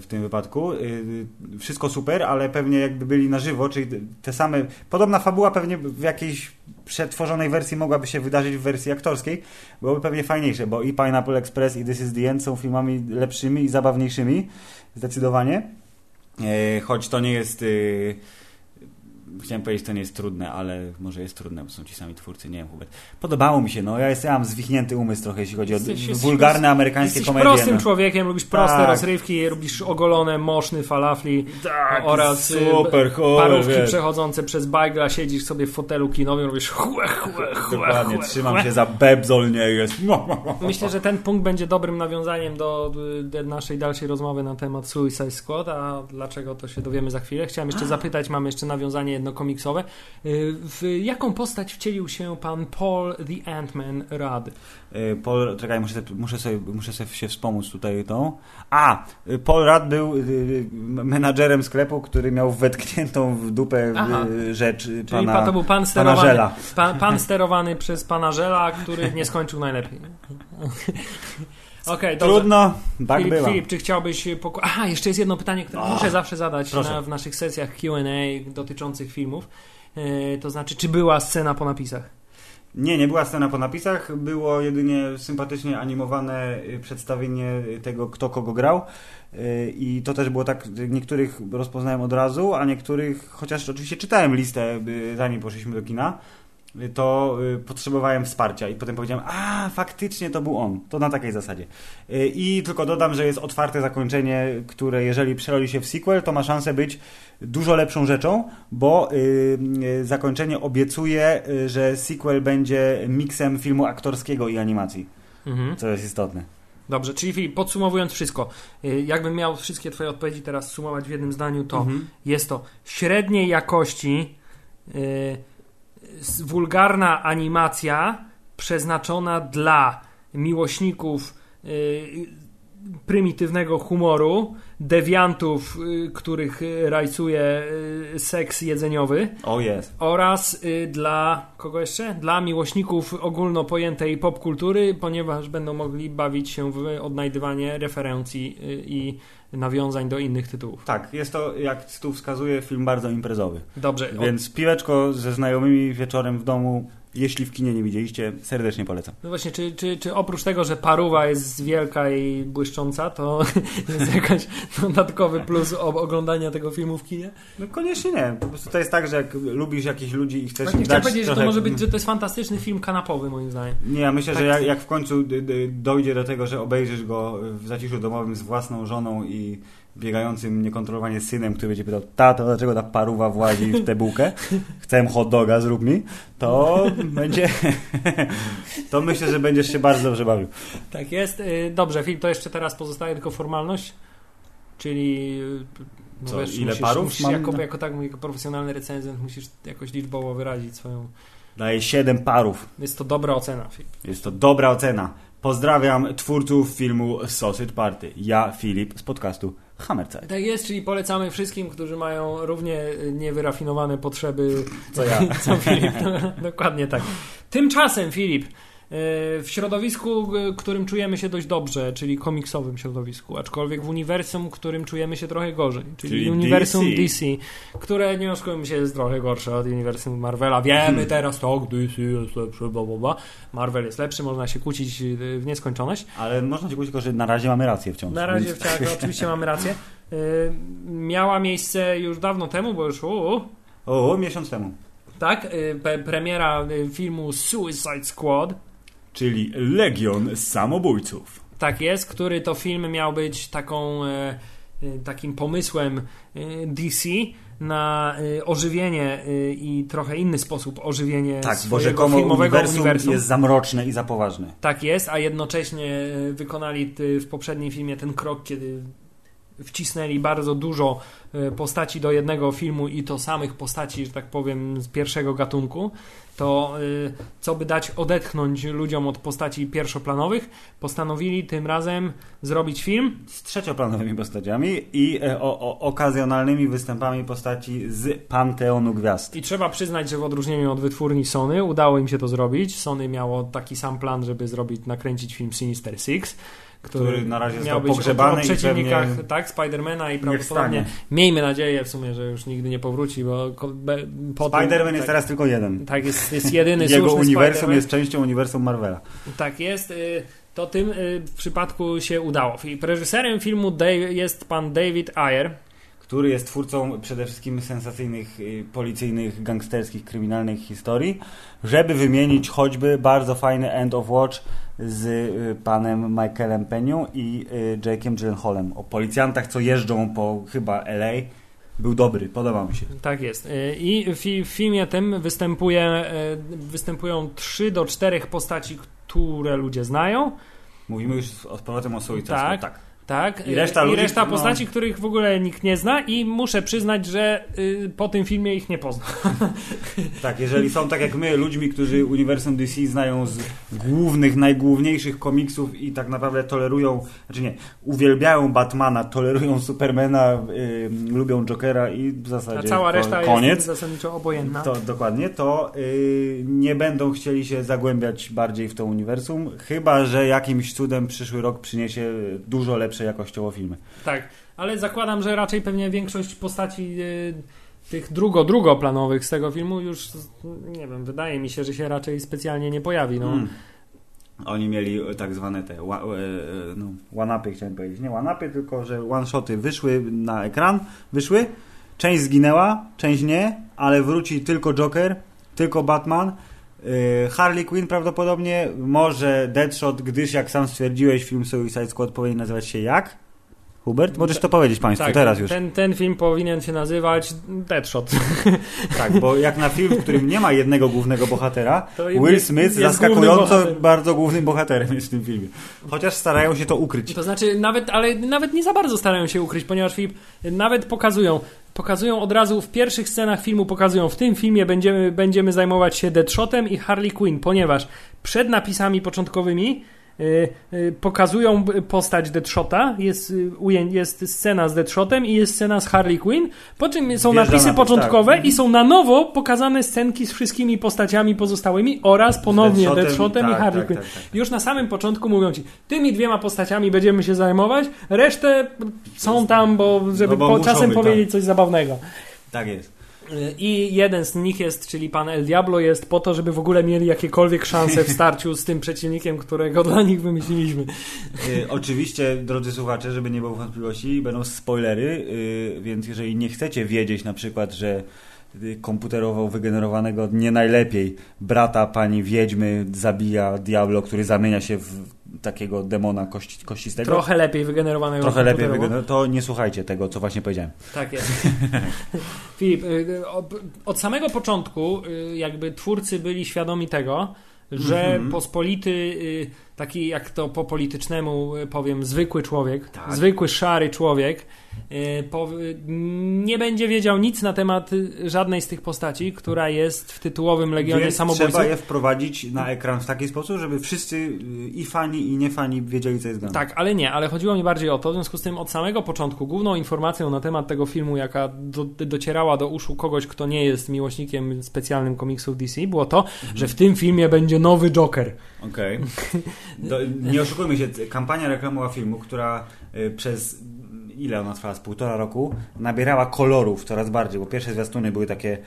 w tym wypadku. Y, Wszystko super, ale pewnie jakby byli na żywo, czyli te same. Podobna fabuła pewnie w jakiejś przetworzonej wersji mogłaby się wydarzyć w wersji aktorskiej. Byłoby pewnie fajniejsze, bo i Pineapple Express i This is the End są filmami lepszymi i zabawniejszymi. Zdecydowanie. E, Choć to nie jest. Chciałem powiedzieć, to nie jest trudne, ale może jest trudne, bo są ci sami twórcy, nie wiem, Hubert. Podobało mi się, no ja, jest, ja mam zwichnięty umysł trochę, jeśli chodzi o Jesteś- jesteś wulgarne amerykańskie Jesteś komedie. prostym no. człowiekiem, lubisz proste Tak. rozrywki, lubisz ogolone, moszny falafli Tak, oraz y, super, chore, parówki wiesz. przechodzące przez bagla, siedzisz sobie w fotelu kinowym, robisz chłe, chłe, chłe, Dokładnie, chłe, trzymam chłe. się za bebzol, nie jest. [laughs] Myślę, że ten punkt będzie dobrym nawiązaniem do, do naszej dalszej rozmowy na temat Suicide Squad, a dlaczego to się dowiemy za chwilę. Chciałem jeszcze zapytać, mamy jeszcze nawiązanie jedno komiksowe. Y, W jaką postać wcielił się pan Paul the Ant-Man Rudd? Y, Paul, czekaj, muszę, muszę, sobie, muszę sobie się wspomóc tutaj tą. A, y, Paul Rudd był menadżerem sklepu, który miał wetkniętą w dupę Aha. rzecz Czyli pana, pan, to był pan pana sterowany, Żela. pan, pan sterowany przez pana Żela, który nie skończył najlepiej. [laughs] Okej, dobrze. Trudno, tak Filip, bywa. Filip, czy chciałbyś poko- Aha, jeszcze jest jedno pytanie, które muszę zawsze zadać na, w naszych sesjach Q&A dotyczących filmów. E, to znaczy, czy była scena po napisach? Nie, nie była scena po napisach, było jedynie sympatycznie animowane y, przedstawienie tego, kto kogo grał. Y, I to też było tak, niektórych rozpoznałem od razu, a niektórych, chociaż oczywiście czytałem listę, y, zanim poszliśmy do kina, to y, potrzebowałem wsparcia i potem powiedziałem, a faktycznie to był on. To na takiej zasadzie. Y, I tylko dodam, że jest otwarte zakończenie, które jeżeli przerodzi się w sequel, to ma szansę być dużo lepszą rzeczą, bo y, y, zakończenie obiecuje, y, że sequel będzie miksem filmu aktorskiego i animacji, Mhm. co jest istotne. Dobrze, czyli Filip, podsumowując wszystko, y, jakbym miał wszystkie Twoje odpowiedzi teraz sumować w jednym zdaniu, to Mhm. jest to średniej jakości y, s- wulgarna animacja przeznaczona dla miłośników y, prymitywnego humoru, dewiantów, y, których y, rajcuje seks jedzeniowy O jest. oraz dla kogo jeszcze? Dla miłośników ogólno pojętej popkultury, ponieważ będą mogli bawić się w odnajdywanie referencji i nawiązań do innych tytułów. Tak, jest to, jak tu wskazuje, film bardzo imprezowy. Dobrze, Więc piłeczko ze znajomymi wieczorem w domu, jeśli w kinie nie widzieliście, serdecznie polecam. no właśnie, czy, czy, czy oprócz tego, że paruwa jest wielka i błyszcząca, to [laughs] jest jakaś dodatkowy plus oglądania tego filmu w kinie? No koniecznie nie. Po prostu to jest tak, że jak lubisz jakichś ludzi i chcesz Właśnie im dać powiedzieć, że to trochę... może być, że to jest fantastyczny film kanapowy moim zdaniem. Nie, ja myślę, Tak. że jak, jak w końcu dojdzie do tego, że obejrzysz go w zaciszu domowym z własną żoną i biegającym niekontrolowanie synem, który będzie pytał, tato, dlaczego ta paruwa włazi w tę bułkę? Chcę hot doga, zrób mi. To będzie... [laughs] to myślę, że będziesz się bardzo dobrze bawił. Tak jest. Y, Dobrze, film to jeszcze teraz pozostaje tylko formalność, czyli y, Co, ile musisz, parów musisz mam jako, jako, tak, jako profesjonalny recenzent musisz jakoś liczbowo wyrazić swoją... Daję 7 parów. Jest to dobra ocena. Filip. Jest to dobra ocena. Pozdrawiam twórców filmu Sausage Party. Ja, Filip, z podcastu Hammerzeit. Tak jest, czyli polecamy wszystkim, którzy mają równie y, niewyrafinowane potrzeby Co ja. co [laughs] Filip. [laughs] Dokładnie tak. Tymczasem, Filip, w środowisku, którym czujemy się dość dobrze, czyli komiksowym środowisku, aczkolwiek w uniwersum, którym czujemy się trochę gorzej, czyli, Czyli uniwersum DC. DC. które nie oszukujmy się jest trochę gorsze od uniwersum Marvela. Wiemy Hmm. teraz, tak, DC jest lepszy, bla. Marvel jest lepszy, można się kłócić y, w nieskończoność. Ale można ci powiedzieć tylko, że na razie mamy rację wciąż. Na razie Więc- tak, oczywiście mamy rację. Miała miejsce już dawno temu, bo już u, O, miesiąc temu. tak, premiera filmu Suicide Squad. Czyli Legion Samobójców. Tak jest, który to film miał być taką, e, e, takim pomysłem e, DC na ożywienie i trochę inny sposób ożywienie Tak, bo rzekomo filmowego uniwersum, uniwersum. jest za mroczne i za poważne. Tak jest, a jednocześnie wykonali w poprzednim filmie ten krok, kiedy wcisnęli bardzo dużo e, postaci do jednego filmu i to samych postaci, że tak powiem, z pierwszego gatunku, to e, co by dać odetchnąć ludziom od postaci pierwszoplanowych, postanowili tym razem zrobić film. Z trzecioplanowymi postaciami i e, o, o, okazjonalnymi występami postaci z Panteonu Gwiazd. I trzeba przyznać, że w odróżnieniu od wytwórni Sony udało im się to zrobić. Sony miało taki sam plan, żeby zrobić, nakręcić film Sinister Six, który, Który na razie miał być pogrzebany o i przeciwnikach pewnie tak, Spidermana i prawdopodobnie miejmy nadzieję w sumie, że już nigdy nie powróci, bo Spider-Man tak, jest teraz tylko jeden. tak jest, jest jedyny [laughs] Jego uniwersum jest częścią uniwersum Marvela. Tak jest. y, To tym y, w przypadku się udało. I Reżyserem filmu Dave, jest pan David Ayer. który jest twórcą przede wszystkim sensacyjnych, y, policyjnych, gangsterskich, kryminalnych historii, żeby wymienić choćby bardzo fajny End of Watch z y, panem Michaelem Penią i y, Jake'em Gyllenhaalem o policjantach, co jeżdżą po chyba LA. Był dobry, podobał mi się. Tak jest. Y, I w, fi- w filmie tym występuje, występują 3 do 4 postaci, które ludzie znają. Mówimy już z powrotem o Suicide Tak. Tak. Tak, I reszta I ludzi, reszta no- postaci, których w ogóle nikt nie zna i muszę przyznać, że y, po tym filmie ich nie poznam. [laughs] Tak, jeżeli są tak jak my, ludźmi, którzy uniwersum DC znają z głównych, najgłówniejszych komiksów i tak naprawdę tolerują, znaczy nie, uwielbiają Batmana, tolerują Supermana, y, lubią Jokera i w zasadzie A cała reszta koniec. jest zasadniczo obojętna. To dokładnie, to y, nie będą chcieli się zagłębiać bardziej w to uniwersum, chyba że jakimś cudem przyszły rok przyniesie dużo lepsze jakościowo filmy. Tak, ale zakładam, że raczej pewnie większość postaci y, tych drugo, drugoplanowych z tego filmu już, nie wiem, wydaje mi się, że się raczej specjalnie nie pojawi. No. Mm. Oni mieli tak zwane te e, e, no, one-upy, chciałem powiedzieć. Nie one-upy, tylko że one-shoty wyszły na ekran, wyszły, część zginęła, część nie, ale wróci tylko Joker, tylko Batman, e, Harley Quinn prawdopodobnie, może Deadshot, gdyż jak sam stwierdziłeś, film Suicide Squad powinien nazywać się jak? Hubert? Możesz to powiedzieć Państwu Tak, teraz już. Ten, ten film powinien się nazywać Deadshot. [laughs] Tak, bo jak na film, w którym nie ma jednego głównego bohatera, Will Smith jest głównym zaskakująco bohaterem. bardzo głównym bohaterem jest w tym filmie. Chociaż starają się to ukryć. To znaczy, nawet, ale nawet nie za bardzo starają się ukryć, ponieważ Filip, nawet pokazują, pokazują od razu w pierwszych scenach filmu, pokazują w tym filmie będziemy, będziemy zajmować się Deadshotem i Harley Quinn, ponieważ przed napisami początkowymi pokazują b- postać Deadshota, jest, y, jest scena z Deadshotem i jest scena z Harley Quinn, po czym są Wjeżdża napisy napis, początkowe tak. i są na nowo pokazane scenki z wszystkimi postaciami pozostałymi oraz ponownie Deadshotem, Deadshotem i tak, Harley tak, Quinn. tak, tak. Już na samym początku mówią ci, tymi dwiema postaciami będziemy się zajmować, resztę są tam, bo żeby No bo po czasem być, powiedzieć coś zabawnego. Tak jest. I jeden z nich jest, czyli pan El Diablo, jest po to, żeby w ogóle mieli jakiekolwiek szanse w starciu z tym przeciwnikiem, którego dla nich wymyśliliśmy. Y, oczywiście, drodzy słuchacze, żeby nie było wątpliwości, będą spoilery, y, więc jeżeli nie chcecie wiedzieć na przykład, że y, komputerowo wygenerowanego nie najlepiej brata pani wiedźmy zabija Diablo, który zamienia się w takiego demona kości, kościstego. Trochę lepiej wygenerowanego Trochę lepiej wygenerowanego, to nie słuchajcie tego, co właśnie powiedziałem. Tak jest. [laughs] Filip, y, od- od samego początku y, jakby twórcy byli świadomi tego, że Mhm. pospolity y, taki jak to po politycznemu y, powiem, zwykły człowiek, Tak. zwykły szary człowiek, y, y, nie będzie wiedział nic na temat y, żadnej z tych postaci, która jest w tytułowym Legionie Więc Samobójców. trzeba je wprowadzić na ekran w taki sposób, żeby wszyscy y, i fani i nie fani wiedzieli co jest grane. Tak, ale nie, ale chodziło mi bardziej o to, w związku z tym od samego początku główną informacją na temat tego filmu, jaka do, docierała do uszu kogoś, kto nie jest miłośnikiem specjalnym komiksów DC, było to, że w tym filmie będzie nowy Joker. Okej. Do- Nie oszukujmy się, kampania reklamowa filmu, która y, przez ile ona trwała? Z półtora roku nabierała kolorów coraz bardziej, bo pierwsze zwiastuny były takie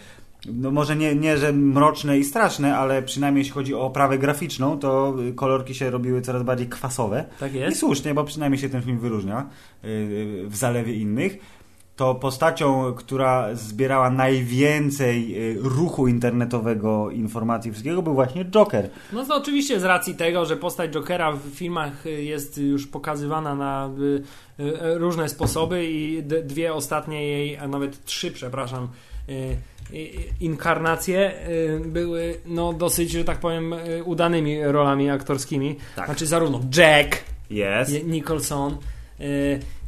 no może nie, nie, że mroczne i straszne, ale przynajmniej jeśli chodzi o oprawę graficzną, to y, kolorki się robiły coraz bardziej kwasowe. Tak I jest? słusznie, bo przynajmniej się ten film wyróżnia y, y, w zalewie innych. To postacią, która zbierała najwięcej y, ruchu internetowego, informacji, wszystkiego, był właśnie Joker. No to oczywiście z racji tego, że postać Jokera w filmach y, jest już pokazywana na y, różne sposoby i dwie ostatnie jej, a nawet trzy, przepraszam, inkarnacje były no dosyć, że tak powiem, udanymi rolami aktorskimi. Tak. Znaczy zarówno Jack. Je- Nicholson,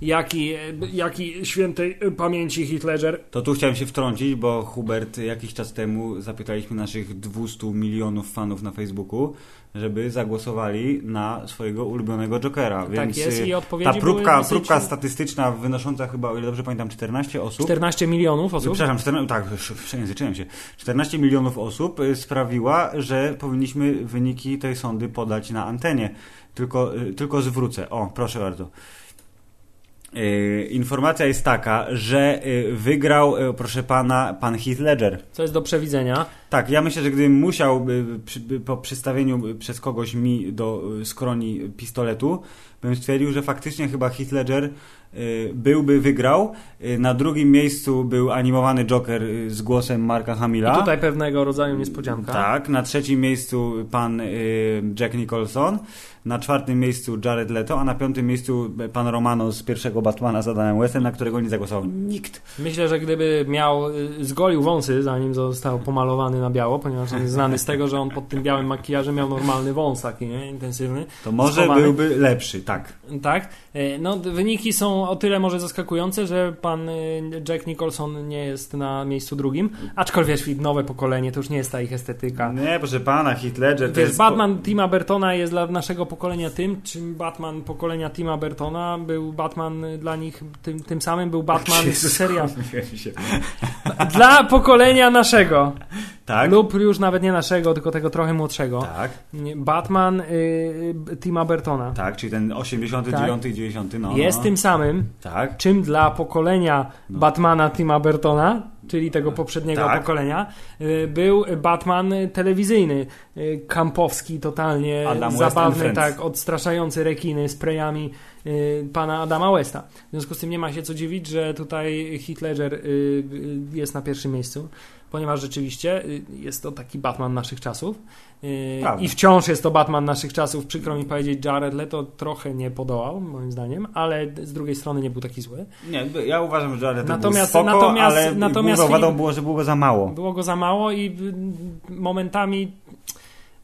jak i, jak i świętej pamięci Ledger. To tu chciałem się wtrącić, bo Hubert jakiś czas temu zapytaliśmy naszych 200 milionów fanów na Facebooku, żeby zagłosowali na swojego ulubionego Jokera. Tak Więc jest y, i odpowiedzi ta próbka, dosyć- próbka statystyczna wynosząca chyba, o ile dobrze pamiętam, 14 osób. 14 milionów osób. Przepraszam, 14, tak, przejęzyczyłem się. 14 milionów osób y, sprawiła, że powinniśmy wyniki tej sądy podać na antenie. Tylko, y, tylko zwrócę. O, proszę bardzo. Y, Informacja jest taka, że y, wygrał, y, proszę pana, pan Heath Ledger. Co jest do przewidzenia. Tak, ja myślę, że gdybym musiał przy, po przystawieniu przez kogoś mi do skroni pistoletu, bym stwierdził, że faktycznie chyba Heath Ledger byłby wygrał. Y, Na drugim miejscu był animowany Joker y, z głosem Marka Hamila. I tutaj pewnego rodzaju niespodzianka. Tak, na trzecim miejscu pan y, Jack Nicholson, na czwartym miejscu Jared Leto, a na piątym miejscu pan Romano z pierwszego Batmana z Adamem Westem, na którego nie zagłosował nikt. Myślę, że gdyby miał, y, zgolił wąsy, zanim został pomalowany na biało, ponieważ on jest znany z tego, że on pod tym białym makijażem miał normalny wąs taki, nie? Intensywny. To może Schowany. byłby lepszy, tak. Tak. No, wyniki są o tyle może zaskakujące, że pan y, Jack Nicholson nie jest na miejscu drugim, aczkolwiek nowe pokolenie to już nie jest ta ich estetyka. Nie, proszę pana, Heath Ledger to Wiesz, jest... Batman Tima Burtona jest dla naszego pokolenia tym, czym Batman pokolenia Tima Burtona był. Batman dla nich tym, tym samym był Batman [laughs] z [laughs] Dla pokolenia naszego. Tak? Lub już nawet nie naszego, tylko tego trochę młodszego. Tak, Batman y, y, Tima Burtona. tak, czyli ten 89 i 90, no. jest no. tym samym, Tak, czym dla pokolenia No. Batmana Tima Burtona, czyli tego poprzedniego Tak. pokolenia, y, był Batman telewizyjny, y, kampowski, totalnie Adam zabawny, tak, odstraszający rekiny sprayami y, pana Adama Westa. W związku z tym nie ma się co dziwić, że tutaj y, jest na pierwszym miejscu, ponieważ rzeczywiście y, jest to taki Batman naszych czasów. Y, Prawda. I wciąż jest to Batman naszych czasów. Przykro mi powiedzieć, Jared Leto trochę nie podołał, moim zdaniem, ale z drugiej strony nie był taki zły. nie, ja uważam, że Jared Natomiast- był spoko, natomiast- ale natomiast wadą było, że było go za mało. Było go za mało i momentami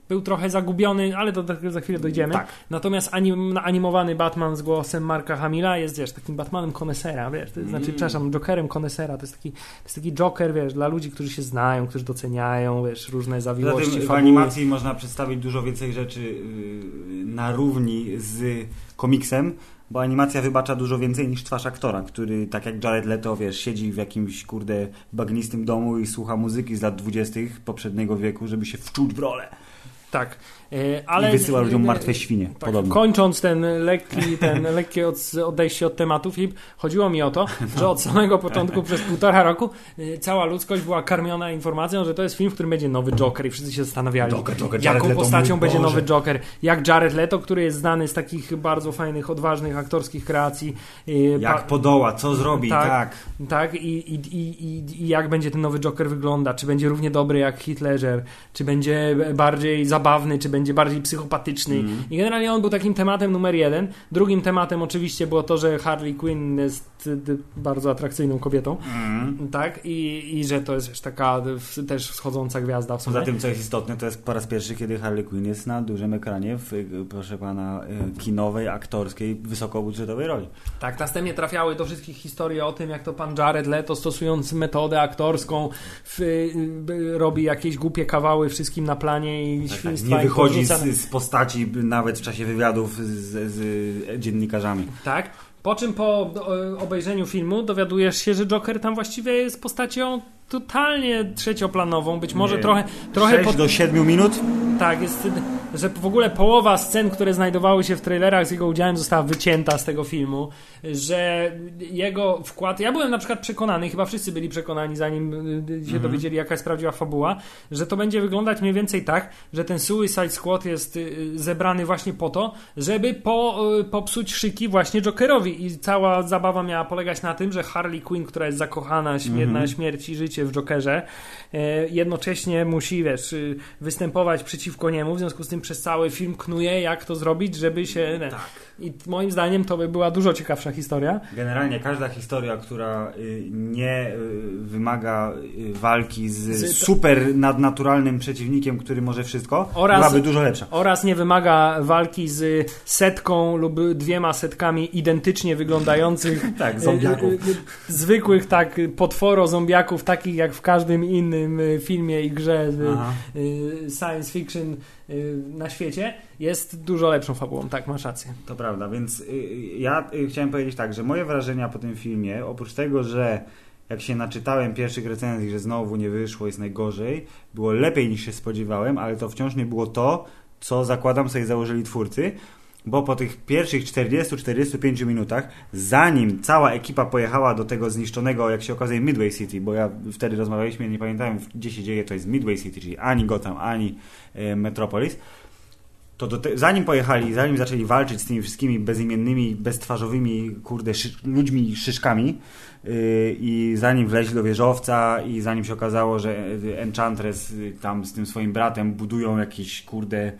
był trochę zagubiony, ale do tego za chwilę dojdziemy. Tak. Natomiast anim, animowany Batman z głosem Marka Hamila jest, wiesz, takim Batmanem konesera, wiesz, to znaczy, Mm. przepraszam, Jokerem konesera, to jest taki, to jest taki Joker, wiesz, dla ludzi, którzy się znają, którzy doceniają, wiesz, różne zawiłości, tym w animacji można przedstawić dużo więcej rzeczy yy, na równi z komiksem, bo animacja wybacza dużo więcej niż twarz aktora, który tak jak Jared Leto, wiesz, siedzi w jakimś, kurde, bagnistym domu i słucha muzyki z lat dwudziestych poprzedniego wieku, żeby się wczuć w rolę. Tak, e, ale... I wysyła ludziom e, martwe świnie, Tak, podobno. kończąc ten lekki, ten [laughs] lekkie od, odejście od tematu, Filip, chodziło mi o to, że od samego początku przez półtora roku y, cała ludzkość była karmiona informacją, że to jest film, w którym będzie nowy Joker i wszyscy się zastanawiali, Joker, Joker, jaką Leto, postacią będzie nowy Joker. Jak Jared Leto, który jest znany z takich bardzo fajnych, odważnych aktorskich kreacji. Jak pa- podoła, co zrobi, Tak. tak. tak, i, i, i, i, jak będzie ten nowy Joker wygląda? Czy będzie równie dobry jak Ledger? Czy będzie bardziej zabawny, czy będzie bardziej psychopatyczny. Mm. I generalnie on był takim tematem numer jeden. Drugim tematem oczywiście było to, że Harley Quinn jest bardzo atrakcyjną kobietą. Mm. Tak? I, I że to jest taka też wschodząca gwiazda w sumie. Poza tym, co jest istotne, to jest po raz pierwszy, kiedy Harley Quinn jest na dużym ekranie w, proszę pana, kinowej, aktorskiej, wysokobudżetowej roli. Tak, następnie trafiały do wszystkich historii o tym, jak to pan Jared Leto stosując metodę aktorską w, robi jakieś głupie kawały wszystkim na planie i tak, świństwa. Tak, nie wychodzi z, z, postaci nawet w czasie wywiadów z, z dziennikarzami. Tak. Po czym po obejrzeniu filmu dowiadujesz się, że Joker tam właściwie jest postacią totalnie trzecioplanową, być może nie. trochę... trochę 6 pod... do 7 minut? Tak, jest, że w ogóle połowa scen, które znajdowały się w trailerach z jego udziałem została wycięta z tego filmu, że jego wkład... Ja byłem na przykład przekonany, chyba wszyscy byli przekonani zanim y, y, się mhm. dowiedzieli jaka jest prawdziwa fabuła, że to będzie wyglądać mniej więcej tak, że ten Suicide Squad jest y, zebrany właśnie po to, żeby po, popsuć szyki właśnie Jokerowi i cała zabawa miała polegać na tym, że Harley Quinn, która jest zakochana, śmierna mhm. śmierci życie w Jokerze, e, jednocześnie musi, wiesz, y, występować przeciwko niemu, w związku z tym przez cały film knuje, jak to zrobić, żeby się... Tak. I moim zdaniem to by była dużo ciekawsza historia. Generalnie każda historia, która y, nie y, wymaga walki z, z super nadnaturalnym przeciwnikiem, który może wszystko, oraz, byłaby dużo lepsza. Oraz nie wymaga walki z setką lub dwiema setkami identycznie wyglądających [laughs] tak, zombiaków. zwykłych tak potworo zombiaków, takich takich jak w każdym innym y, filmie i grze y, science fiction y, na świecie, jest dużo lepszą fabułą. Tak, masz rację. To prawda, więc ja chciałem powiedzieć tak, że moje wrażenia po tym filmie, oprócz tego, że jak się naczytałem pierwszych recenzji, że znowu nie wyszło, jest najgorzej, było lepiej niż się spodziewałem, ale to wciąż nie było to, co zakładam sobie założyli twórcy, bo po tych pierwszych 40-45 minutach, zanim cała ekipa pojechała do tego zniszczonego, jak się okazuje, Midway City, bo ja wtedy rozmawialiśmy, nie pamiętałem gdzie się dzieje, to jest Midway City, czyli ani Gotham, ani e, Metropolis, to te, zanim pojechali, zanim zaczęli walczyć z tymi wszystkimi bezimiennymi, beztwarzowymi, kurde, szy, ludźmi, szyszkami yy, i zanim wleźli do wieżowca i zanim się okazało, że Enchantress y, tam z tym swoim bratem budują jakiś, kurde,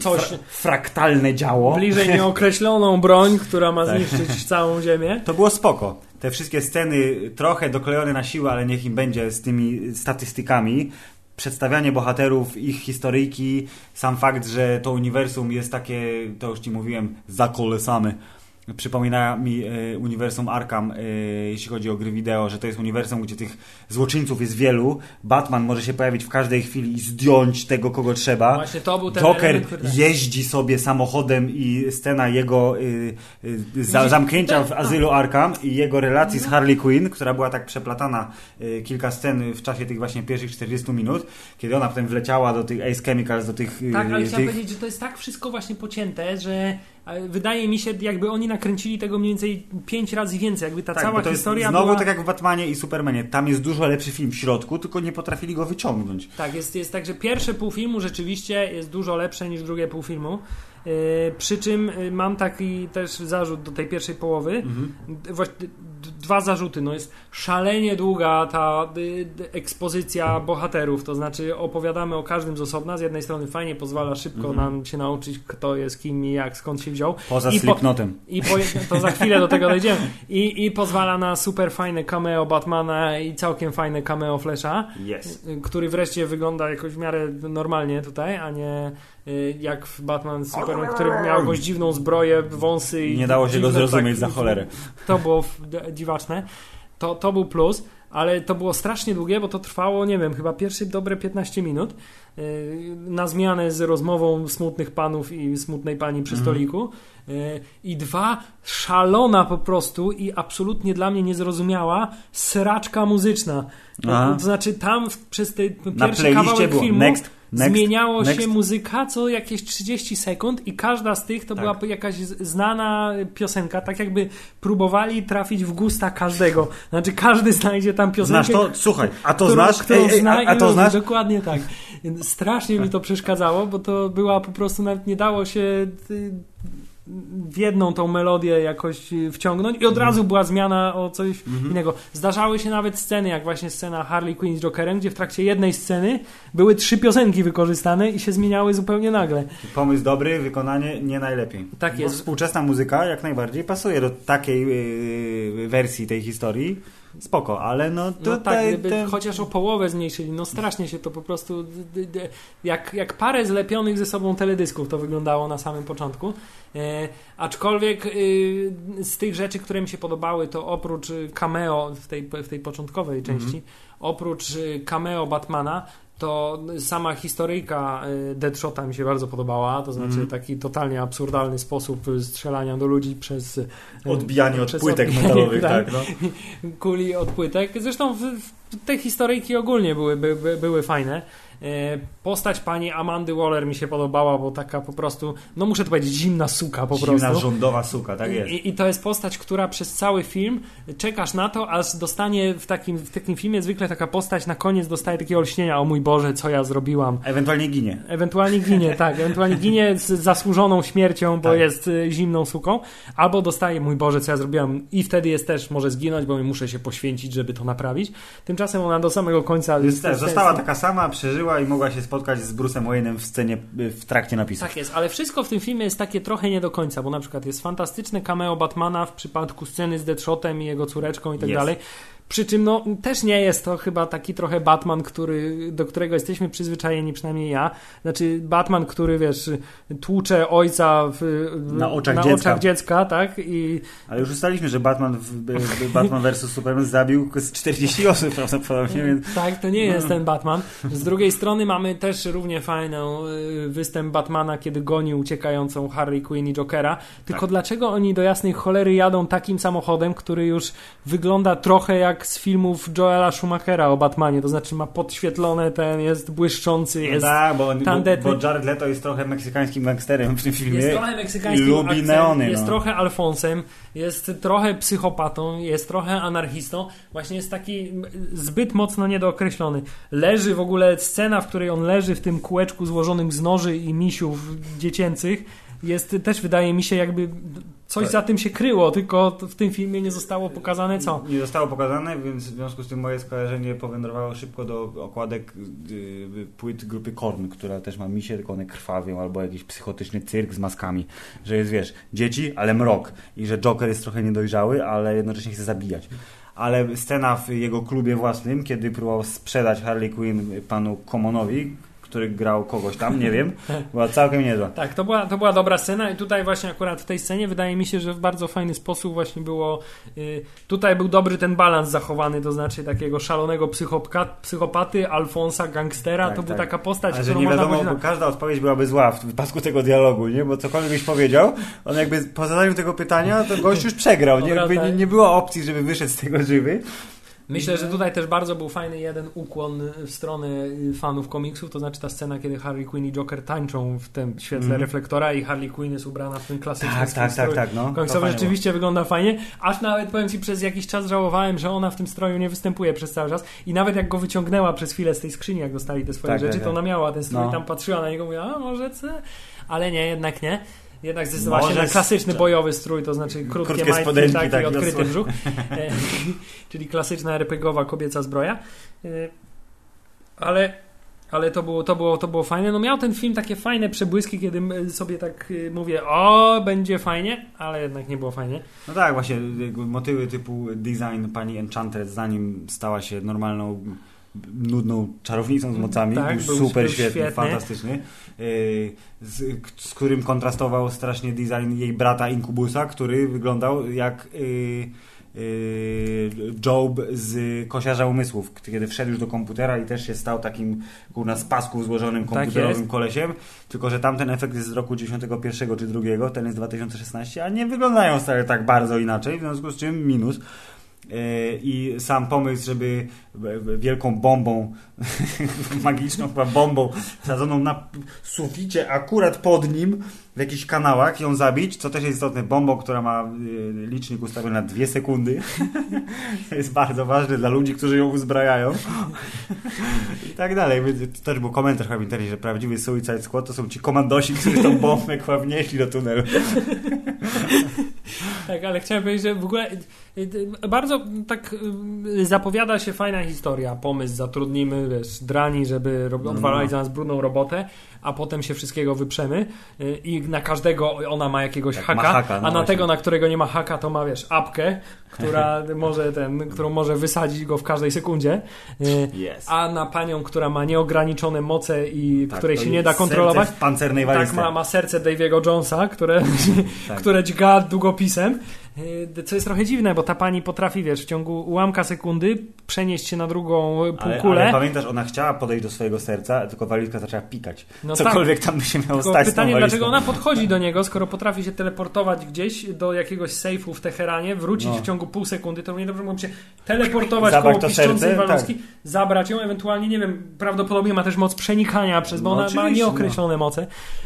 coś fra fraktalne działo. Bliżej [laughs] nieokreśloną broń, która ma tak. zniszczyć całą ziemię. To było spoko. Te wszystkie sceny trochę doklejone na siłę, ale niech im będzie z tymi statystykami. Przedstawianie bohaterów, ich historyjki, sam fakt, że to uniwersum jest takie, to już Ci mówiłem, zakolesane przypomina mi e, uniwersum Arkham, e, jeśli chodzi o gry wideo, że to jest uniwersum, gdzie tych złoczyńców jest wielu. Batman może się pojawić w każdej chwili i zdjąć tego, kogo trzeba. Właśnie to był ten Joker element, jeździ sobie samochodem i scena jego y, y, za, zamknięcia w azylu Arkham i jego relacji z. Harley Quinn, która była tak przeplatana y, kilka scen w czasie tych właśnie pierwszych 40 minut, kiedy ona potem wleciała do tych Ace Chemicals, do tych... Tak, ale tych... chciałem powiedzieć, że to jest tak wszystko właśnie pocięte, że wydaje mi się, jakby oni nakręcili tego mniej więcej pięć razy więcej, jakby ta tak, cała to historia znowu była... tak jak w Batmanie i Supermanie, tam jest dużo lepszy film w środku, tylko nie potrafili go wyciągnąć. Tak, jest, jest tak, że pierwsze pół filmu rzeczywiście jest dużo lepsze niż drugie pół filmu. Yy, przy czym yy, mam taki też zarzut do tej pierwszej połowy. Mhm. Dwa zarzuty. No jest szalenie długa ta ekspozycja bohaterów, to znaczy opowiadamy o każdym z osobna. Z jednej strony fajnie pozwala szybko mhm. nam się nauczyć, kto jest kim i jak, skąd się wziął. Poza I Slipknotem. Po, I po, to za [laughs] chwilę do tego dojdziemy. I, I pozwala na super fajne cameo Batmana i całkiem fajne cameo Flasha, yes. który wreszcie wygląda jakoś w miarę normalnie tutaj, a nie Y, jak w Batman Superman, który miał jakąś dziwną zbroję, wąsy i... Nie dało się go zrozumieć tak, za cholerę. [laughs] To było dziwaczne. To, to był plus, ale to było strasznie długie, bo to trwało, nie wiem, chyba pierwsze dobre 15 minut y, na zmianę z rozmową smutnych panów i smutnej pani przy mhm. stoliku. Y, I dwa, szalona po prostu i absolutnie dla mnie niezrozumiała sraczka muzyczna. To, to znaczy tam przez ten pierwszy kawałek było. filmu Next Next, Zmieniało next. się muzyka co jakieś 30 sekund i każda z tych to tak. była jakaś znana piosenka, tak jakby próbowali trafić w gusta każdego. Znaczy każdy znajdzie tam piosenkę. Znasz to? Słuchaj, a to którą, znasz? Którą ej, ej, zna a, a to znasz? Dokładnie tak. Strasznie mi to przeszkadzało, bo to była po prostu nawet nie dało się w jedną tą melodię jakoś wciągnąć i od razu była zmiana o coś Mhm. innego. Zdarzały się nawet sceny, jak właśnie scena Harley Quinn z Jokerem, gdzie w trakcie jednej sceny były trzy piosenki wykorzystane i się zmieniały zupełnie nagle. Pomysł dobry, wykonanie nie najlepiej. Tak Bo jest. Współczesna muzyka jak najbardziej pasuje do takiej yy, wersji tej historii. Spoko, ale no No tutaj... tak, gdyby chociaż o połowę zmniejszyli, no strasznie się to po prostu jak, jak parę zlepionych ze sobą teledysków to wyglądało na samym początku. E, aczkolwiek y, z tych rzeczy, które mi się podobały, to oprócz cameo w tej, w tej początkowej części, oprócz y, cameo Batmana, to sama historyjka y, Deadshota mi się bardzo podobała, to znaczy Mhm. taki totalnie absurdalny sposób y, strzelania do ludzi przez y, Odbijanie od przez płytek odbijanie, metalowych, [laughs] tak. tak. no. kuli od płytek. Zresztą w, w, te historyjki ogólnie były, by, by, były fajne. E, Postać pani Amandy Waller mi się podobała, bo taka po prostu, no muszę to powiedzieć, zimna suka po Zimna, prostu. rządowa suka, tak jest. I, I to jest postać, która przez cały film czekasz na to, aż dostanie w takim, w takim filmie zwykle taka postać na koniec dostaje takiego olśnienia, o mój Boże, co ja zrobiłam. Ewentualnie ginie. Ewentualnie ginie, tak, ewentualnie ginie z zasłużoną śmiercią, bo Tak. jest y, zimną suką, albo dostaje, mój Boże, co ja zrobiłam i wtedy jest też, może zginąć, bo muszę się poświęcić, żeby to naprawić. Tymczasem ona do samego końca... Jest, jest- została taka sama, przeżyła i mogła się spotkać z Bruce'em Wayne'em w scenie, w trakcie napisów. Tak jest, ale wszystko w tym filmie jest takie trochę nie do końca, bo na przykład jest fantastyczne cameo Batmana w przypadku sceny z Deadshotem i jego córeczką i tak dalej. Przy czym no, też nie jest to chyba taki trochę Batman, który, do którego jesteśmy przyzwyczajeni, przynajmniej ja. Znaczy Batman, który wiesz, tłucze ojca w, Na oczach na dziecka. oczach dziecka, tak? I Ale już ustaliliśmy, że Batman, w, w Batman vs. Superman zabił z 40 osób prawdopodobnie, więc Tak, to nie jest ten Batman. Z drugiej strony mamy też równie fajną y, występ Batmana, kiedy goni uciekającą Harley Quinn i Jokera. Tylko Tak. dlaczego oni do jasnej cholery jadą takim samochodem, który już wygląda trochę jak z filmów Joela Schumachera o Batmanie, to znaczy ma podświetlone ten, jest błyszczący, jest... tak, bo, tandetny. bo Jared Leto jest trochę meksykańskim gangsterem w tym filmie. Jest trochę meksykańskim lubi akcentem, neony, jest no. trochę Alfonsem, jest trochę psychopatą, jest trochę anarchistą. Właśnie jest taki zbyt mocno niedookreślony. Leży w ogóle scena, w której on leży w tym kółeczku złożonym z noży i misiów dziecięcych. Jest też, wydaje mi się, jakby coś Tak. za tym się kryło, tylko w tym filmie nie zostało pokazane co. Nie zostało pokazane, więc w związku z tym moje skojarzenie powędrowało szybko do okładek y, płyt grupy Korn, która też ma misie, tylko one krwawią, albo jakiś psychotyczny cyrk z maskami. Że jest, wiesz, dzieci, ale mrok. I że Joker jest trochę niedojrzały, ale jednocześnie chce zabijać. Ale scena w jego klubie własnym, kiedy próbował sprzedać Harley Quinn panu Komonowi, który grał kogoś tam, nie wiem, była całkiem niezła. Tak, to była, to była dobra scena i tutaj właśnie akurat w tej scenie wydaje mi się, że w bardzo fajny sposób właśnie było y, tutaj był dobry ten balans zachowany, to znaczy takiego szalonego psychopka, psychopaty, Alfonsa, gangstera, Tak, to była tak. taka postać, A że nie wiadomo, powiedzieć, bo każda odpowiedź byłaby zła w wypadku tego dialogu, nie? Bo cokolwiek byś powiedział, on jakby po zadaniu tego pytania, to gość już przegrał, nie? Jakby nie, tak. nie było opcji, żeby wyszedł z tego żywy. Myślę, że tutaj też bardzo był fajny jeden ukłon w stronę y, fanów komiksów, to znaczy ta scena, kiedy Harley Quinn i Joker tańczą w tym świetle Mhm. reflektora i Harley Quinn jest ubrana w ten klasyczny Tak, tak, tak, tak, no. Końcowy rzeczywiście wygląda fajnie, aż nawet powiem Ci przez jakiś czas żałowałem, że ona w tym stroju nie występuje przez cały czas i nawet jak go wyciągnęła przez chwilę z tej skrzyni, jak dostali te swoje Tak, rzeczy, tak, to tak. ona miała ten strój, No. tam patrzyła na niego i mówiła, a może co? Ale nie, jednak nie. Jednak zdecydowała się na klasyczny z- bojowy strój, to znaczy krótkie, Krótkie majtki tak, tak, i odkryty zasłon- brzuch. E, [laughs] czyli klasyczna RPGowa kobieca zbroja. E, Ale, ale to, było, to, było, to było fajne. No miał ten film takie fajne przebłyski, kiedy sobie tak y, mówię, o, będzie fajnie, ale jednak nie było fajnie. No tak, właśnie motywy typu design pani Enchantress, zanim stała się normalną, nudną czarownicą z mocami, Tak, był, super był świetny, świetny. fantastyczny, yy, z, z którym kontrastował strasznie design jej brata Inkubusa, który wyglądał jak yy, yy, Job z Kosiarza Umysłów, kiedy wszedł już do komputera i też się stał takim kurna z pasków złożonym Tak komputerowym jest. kolesiem, tylko że tamten efekt jest z roku 91 czy 2, ten jest 2016, a nie wyglądają wcale tak bardzo inaczej, w związku z czym minus. Yy, I sam pomysł, żeby wielką bombą, [laughs] magiczną chyba bombą, sadzoną na suficie akurat pod nim, w jakichś kanałach ją zabić, co też jest istotne, bombą, która ma y, licznik ustawiony na dwie sekundy. [laughs] to jest bardzo ważne dla ludzi, którzy ją uzbrajają. I tak dalej. To też był komentarz w internecie, że prawdziwy Suicide Squad to są ci komandosi, którzy tą bombę wnieśli do tunelu. [laughs] tak, ale chciałem powiedzieć, że w ogóle y, y, bardzo tak zapowiada się fajna historia, pomysł, zatrudnimy, wiesz, drani, żeby odwalali za nas brudną robotę, a potem się wszystkiego wyprzemy y, i na każdego ona ma jakiegoś tak, haka, haka no a na właśnie. tego, na którego nie ma haka, to ma, wiesz, apkę, która może ten, którą może wysadzić go w każdej sekundzie, yes. a na panią, która ma nieograniczone moce i tak, której się nie da kontrolować, w pancernej tak ma, ma serce Daviego Jonesa, które, [laughs] tak. które dźga długopisem E, co jest trochę dziwne, bo ta pani potrafi, wiesz, w ciągu ułamka sekundy przenieść się na drugą półkulę. Ale, ale pamiętasz, ona chciała podejść do swojego serca, tylko walizka zaczęła pikać. No Cokolwiek tak. tam by się miało tylko stać pytanie, dlaczego ona podchodzi do niego, skoro potrafi się teleportować gdzieś do jakiegoś sejfu w Teheranie, wrócić no. w ciągu pół sekundy, to równie dobrze mógłby się teleportować Zabrać koło piszczącej walutki, tak. zabrać ją, ewentualnie, nie wiem, prawdopodobnie ma też moc przenikania przez, bo no, ona ma nieokreślone no. moce.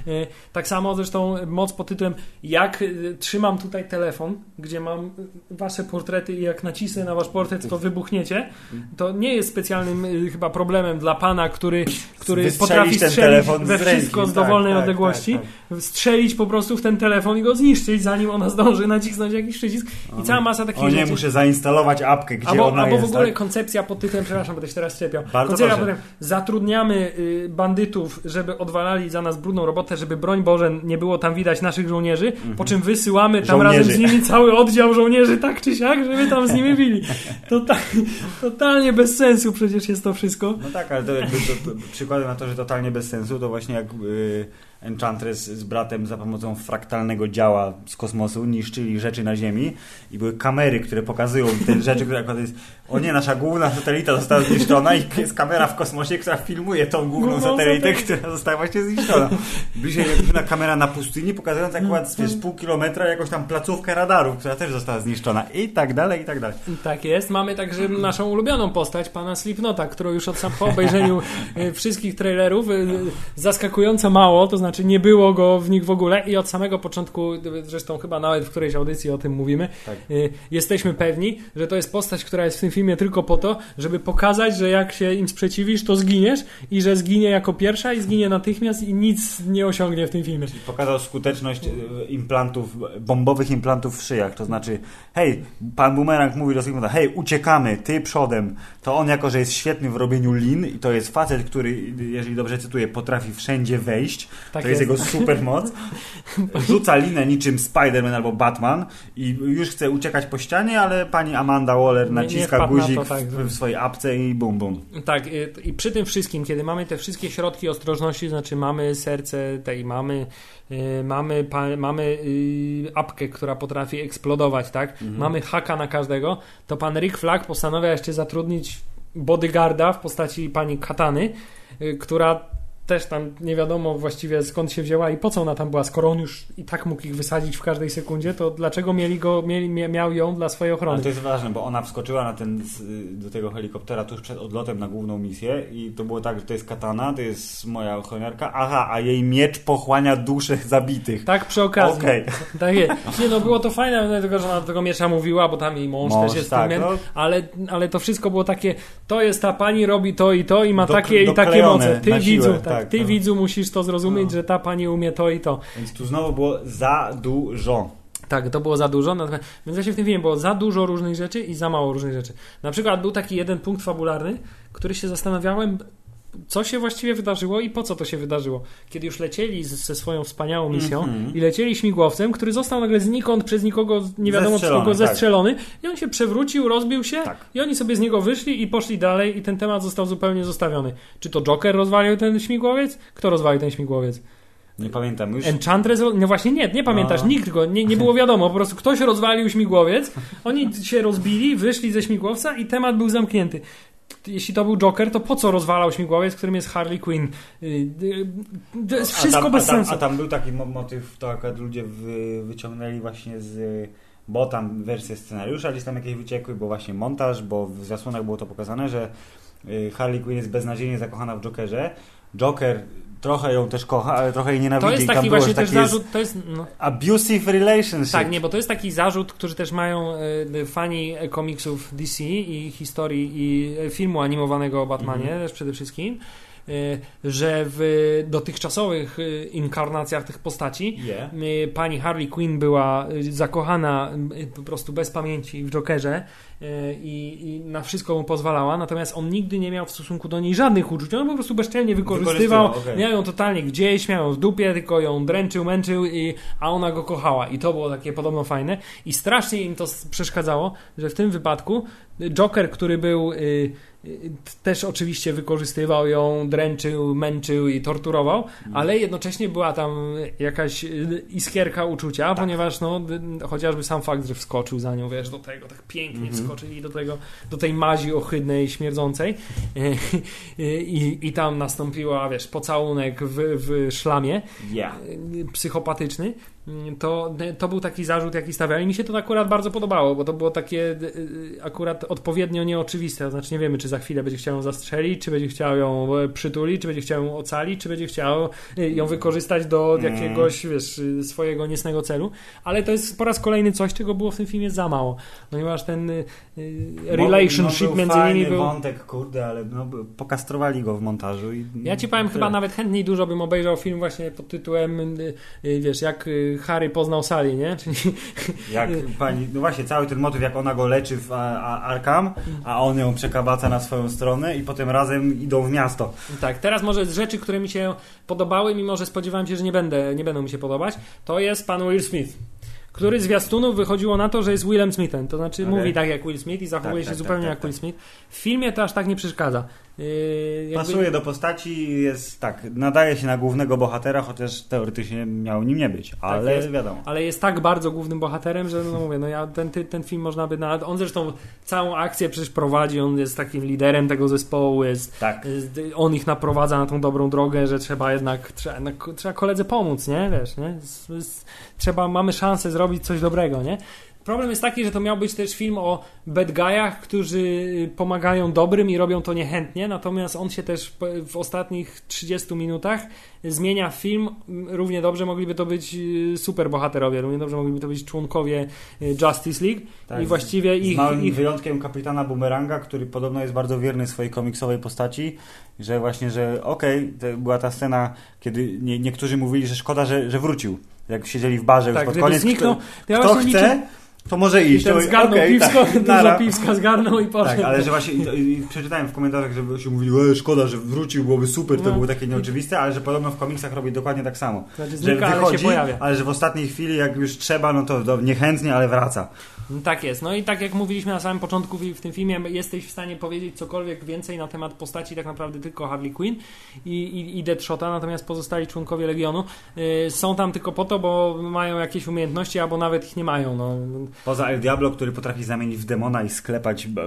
E, tak samo zresztą moc pod tytułem jak e, trzymam tutaj telefon, gdzie mam wasze portrety i jak nacisnę na wasz portret, to wybuchniecie, to nie jest specjalnym chyba problemem dla pana, który, który potrafi strzelić we wszystko z dowolnej tak, tak, odległości, tak, tak, strzelić po prostu w ten telefon i go zniszczyć, zanim ona zdąży nacisnąć jakiś przycisk. I cała masa takich o nie, rzeczy. muszę zainstalować apkę, gdzie albo, ona albo jest. w ogóle tak? koncepcja pod tytułem, przepraszam, będę się teraz szczepiał. Bardzo koncepcja potem zatrudniamy y, bandytów, żeby odwalali za nas brudną robotę, żeby broń Boże nie było tam widać naszych żołnierzy, mhm. po czym wysyłamy tam żołnierzy. razem z nimi cały oddział żołnierzy tak czy siak, żeby tam z nimi bili. [laughs] totalnie bez sensu przecież jest to wszystko. No tak, ale to jakby to, to, przykładem na to, że totalnie bez sensu, to właśnie jak y, Enchantress z bratem za pomocą fraktalnego działa z kosmosu niszczyli rzeczy na Ziemi i były kamery, które pokazują te [laughs] rzeczy, które akurat jest o nie, nasza główna satelita została zniszczona i jest kamera w kosmosie, która filmuje tą główną satelitę, która została właśnie zniszczona. Bliżej jak kamera na pustyni, pokazując akurat z pół kilometra jakąś tam placówkę radarów, która też została zniszczona i tak dalej, i tak dalej. Tak jest. Mamy także naszą ulubioną postać, pana Slipnota, którą już od sam po obejrzeniu e, [laughs] wszystkich trailerów e, zaskakująco mało, to znaczy nie było go w nich w ogóle i od samego początku, zresztą chyba nawet w którejś audycji o tym mówimy, tak. E, jesteśmy pewni, że to jest postać, która jest w tym filmie tylko po to, żeby pokazać, że jak się im sprzeciwisz, to zginiesz i że zginie jako pierwsza i zginie natychmiast i nic nie osiągnie w tym filmie. Czyli pokazał skuteczność e, implantów, bombowych implantów w szyjach, to znaczy hej, pan Boomerang mówi do Sigmunda, hej, uciekamy, ty przodem. To on jako, że jest świetny w robieniu lin i to jest facet, który, jeżeli dobrze cytuję, potrafi wszędzie wejść, tak to jest, jest jego super moc. [laughs] Rzuca linę niczym Spider-Man albo Batman i już chce uciekać po ścianie, ale pani Amanda Waller naciska guzik to, tak, w, w, swojej apce i bum bum. Tak, i przy tym wszystkim, kiedy mamy te wszystkie środki ostrożności, znaczy mamy serce tej, mamy y, mamy, mamy y, apkę, która potrafi eksplodować, tak? Mhm. Mamy haka na każdego, to pan Rick Flag postanawia jeszcze zatrudnić bodyguarda w postaci pani Katany, y, która też tam nie wiadomo właściwie skąd się wzięła i po co ona tam była, skoro on już i tak mógł ich wysadzić w każdej sekundzie, to dlaczego mieli go, mieli, miał ją dla swojej ochrony? Ale to jest ważne, bo ona wskoczyła na ten, do tego helikoptera tuż przed odlotem na główną misję i to było tak, że to jest katana, to jest moja ochroniarka, aha, a jej miecz pochłania duszę zabitych. Tak, przy okazji. Okay. Tak jest. Nie no, było to fajne, dlatego, że ona do tego miecza mówiła, bo tam jej mąż, mąż też jest tak, no. ale, ale to wszystko było takie, to jest ta pani, robi to i to i ma do, takie i takie moce. Ty widzu, tak, tak, ty no. widzu musisz to zrozumieć, no. że ta pani umie to i to. Więc tu znowu było za dużo. Tak, to było za dużo. Więc właśnie w tym filmie było za dużo różnych rzeczy i za mało różnych rzeczy. Na przykład był taki jeden punkt fabularny, który się zastanawiałem, co się właściwie wydarzyło i po co to się wydarzyło. Kiedy już lecieli ze swoją wspaniałą misją mm -hmm. i lecieli śmigłowcem, który został nagle znikąd przez nikogo, nie wiadomo przez kogo, zestrzelony tak. i on się przewrócił, rozbił się tak. i oni sobie z niego wyszli i poszli dalej i ten temat został zupełnie zostawiony. Czy to Joker rozwalił ten śmigłowiec? Kto rozwalił ten śmigłowiec? Nie pamiętam już. Enchantress? No właśnie nie, nie pamiętasz, no. nikt go, nie, nie było [laughs] wiadomo, po prostu ktoś rozwalił śmigłowiec, oni się rozbili, wyszli ze śmigłowca i temat był zamknięty jeśli to był Joker, to po co rozwalał śmigłowiec, którym jest Harley Quinn? Y, y, to jest wszystko tam, bez a tam, sensu. A tam był taki motyw, to akurat ludzie wy, wyciągnęli właśnie z bo tam wersje scenariusza gdzieś tam jakieś wyciekły, bo właśnie montaż, bo w zasłonach było to pokazane, że y, Harley Quinn jest beznadziejnie zakochana w Jokerze. Joker trochę ją też kocha, ale trochę jej nienawidzi. To jest taki właśnie też zarzut, to jest... No, Abusive relationship. tak, nie, bo to jest taki zarzut, który też mają e, fani komiksów DC i historii i e, filmu animowanego o Batmanie Mhm. też przede wszystkim, że w dotychczasowych e, inkarnacjach tych postaci Yeah. Y, pani Harley Quinn była y, zakochana y, po prostu bez pamięci w Jokerze y, i, i na wszystko mu pozwalała, natomiast on nigdy nie miał w stosunku do niej żadnych uczuć. On po prostu bezczelnie wykorzystywał, Wykorzystywał, okej. miał ją totalnie gdzieś, miał ją w dupie, tylko ją dręczył, męczył, i, a ona go kochała. I to było takie podobno fajne. I strasznie im to przeszkadzało, że w tym wypadku Joker, który był... Y, y, też oczywiście wykorzystywał ją, dręczył, męczył i torturował, Mhm. ale jednocześnie była tam jakaś y, iskierka uczucia, Tak. ponieważ no, chociażby sam fakt, że wskoczył za nią, wiesz, do tego, tak pięknie Mhm. wskoczyli do tego, do tej mazi ohydnej, śmierdzącej i, i tam nastąpiła, wiesz, pocałunek w, w szlamie Yeah. psychopatyczny, to, to był taki zarzut, jaki stawiali. Mi się to akurat bardzo podobało, bo to było takie y, y, akurat odpowiednio nieoczywiste. To znaczy nie wiemy, czy za chwilę będzie chciał ją zastrzelić, czy będzie chciał ją e, przytulić, czy będzie chciał ją ocalić, czy będzie chciał y, ją wykorzystać do Mm. jakiegoś, wiesz, y, swojego niecnego celu. Ale to jest po raz kolejny coś, czego było w tym filmie za mało. Ponieważ ten relationship no, był między nimi był... wątek, kurde, ale no, pokastrowali go w montażu. I Ja ci powiem, chyba nawet chętniej dużo bym obejrzał film właśnie pod tytułem, wiesz, jak Harry poznał Sally, nie? Czyli Jak pani, no właśnie, cały ten motyw, jak ona go leczy w Arkham, a on ją przekabaca na swoją stronę i potem razem idą w miasto. tak, teraz może z rzeczy, które mi się podobały, mimo że spodziewałem się, że nie, będę, nie będą mi się podobać, to jest pan Will Smith. Który z zwiastunów wychodziło na to, że jest Willem Smithem. To znaczy Okej. mówi tak jak Will Smith i zachowuje Tak, się tak, zupełnie tak, jak tak, Will tak. Smith. W filmie to aż tak nie przeszkadza. Yy, jakby- Pasuje do postaci, jest tak, nadaje się na głównego bohatera, chociaż teoretycznie miał nim nie być, ale Tak jest. wiadomo. ale jest tak bardzo głównym bohaterem, że no mówię, no ja ten, ten film można by na... On zresztą całą akcję przecież prowadzi, on jest takim liderem tego zespołu, jest Tak. On ich naprowadza na tą dobrą drogę, że trzeba jednak, trzeba, jednak, trzeba koledze pomóc, nie? Wiesz, nie? Trzeba, mamy szansę zrobić coś dobrego, nie? Problem jest taki, że to miał być też film o bad guyach, którzy pomagają dobrym i robią to niechętnie, natomiast on się też w ostatnich 30 minutach zmienia film. Równie dobrze mogliby to być y, super bohaterowie, równie dobrze mogliby to być członkowie y, Justice League Tak, i właściwie Z ich, małym ich wyjątkiem kapitana Boomeranga, który podobno jest bardzo wierny swojej komiksowej postaci, że właśnie, że okej, to była ta scena, kiedy nie, niektórzy mówili, że szkoda, że, że wrócił. Jak siedzieli w barze tak, już pod koniec, zniknął. kto, to ja kto chce, to może I iść. ten To- zgarnął okej, piwsko, tak, dużo nara. piwska zgarnął i poszedł. Tak, ale że właśnie i, i przeczytałem w komentarzach, że się mówili, e, szkoda, że wrócił, byłoby super, to No. było takie nieoczywiste, ale że podobno w komiksach robi dokładnie tak samo. Znaczy Że znika, ale wychodzi, pojawia. ale że w ostatniej chwili, jak już trzeba, no to, to niechętnie, ale wraca. Tak jest. No i tak jak mówiliśmy na samym początku w, tym filmie, jesteś w stanie powiedzieć cokolwiek więcej na temat postaci tak naprawdę tylko Harley Quinn i, i, i Deadshota, natomiast pozostali członkowie Legionu y, są tam tylko po to, bo mają jakieś umiejętności, albo nawet ich nie mają. No. Poza El Diablo, który potrafi zamienić w demona i sklepać b-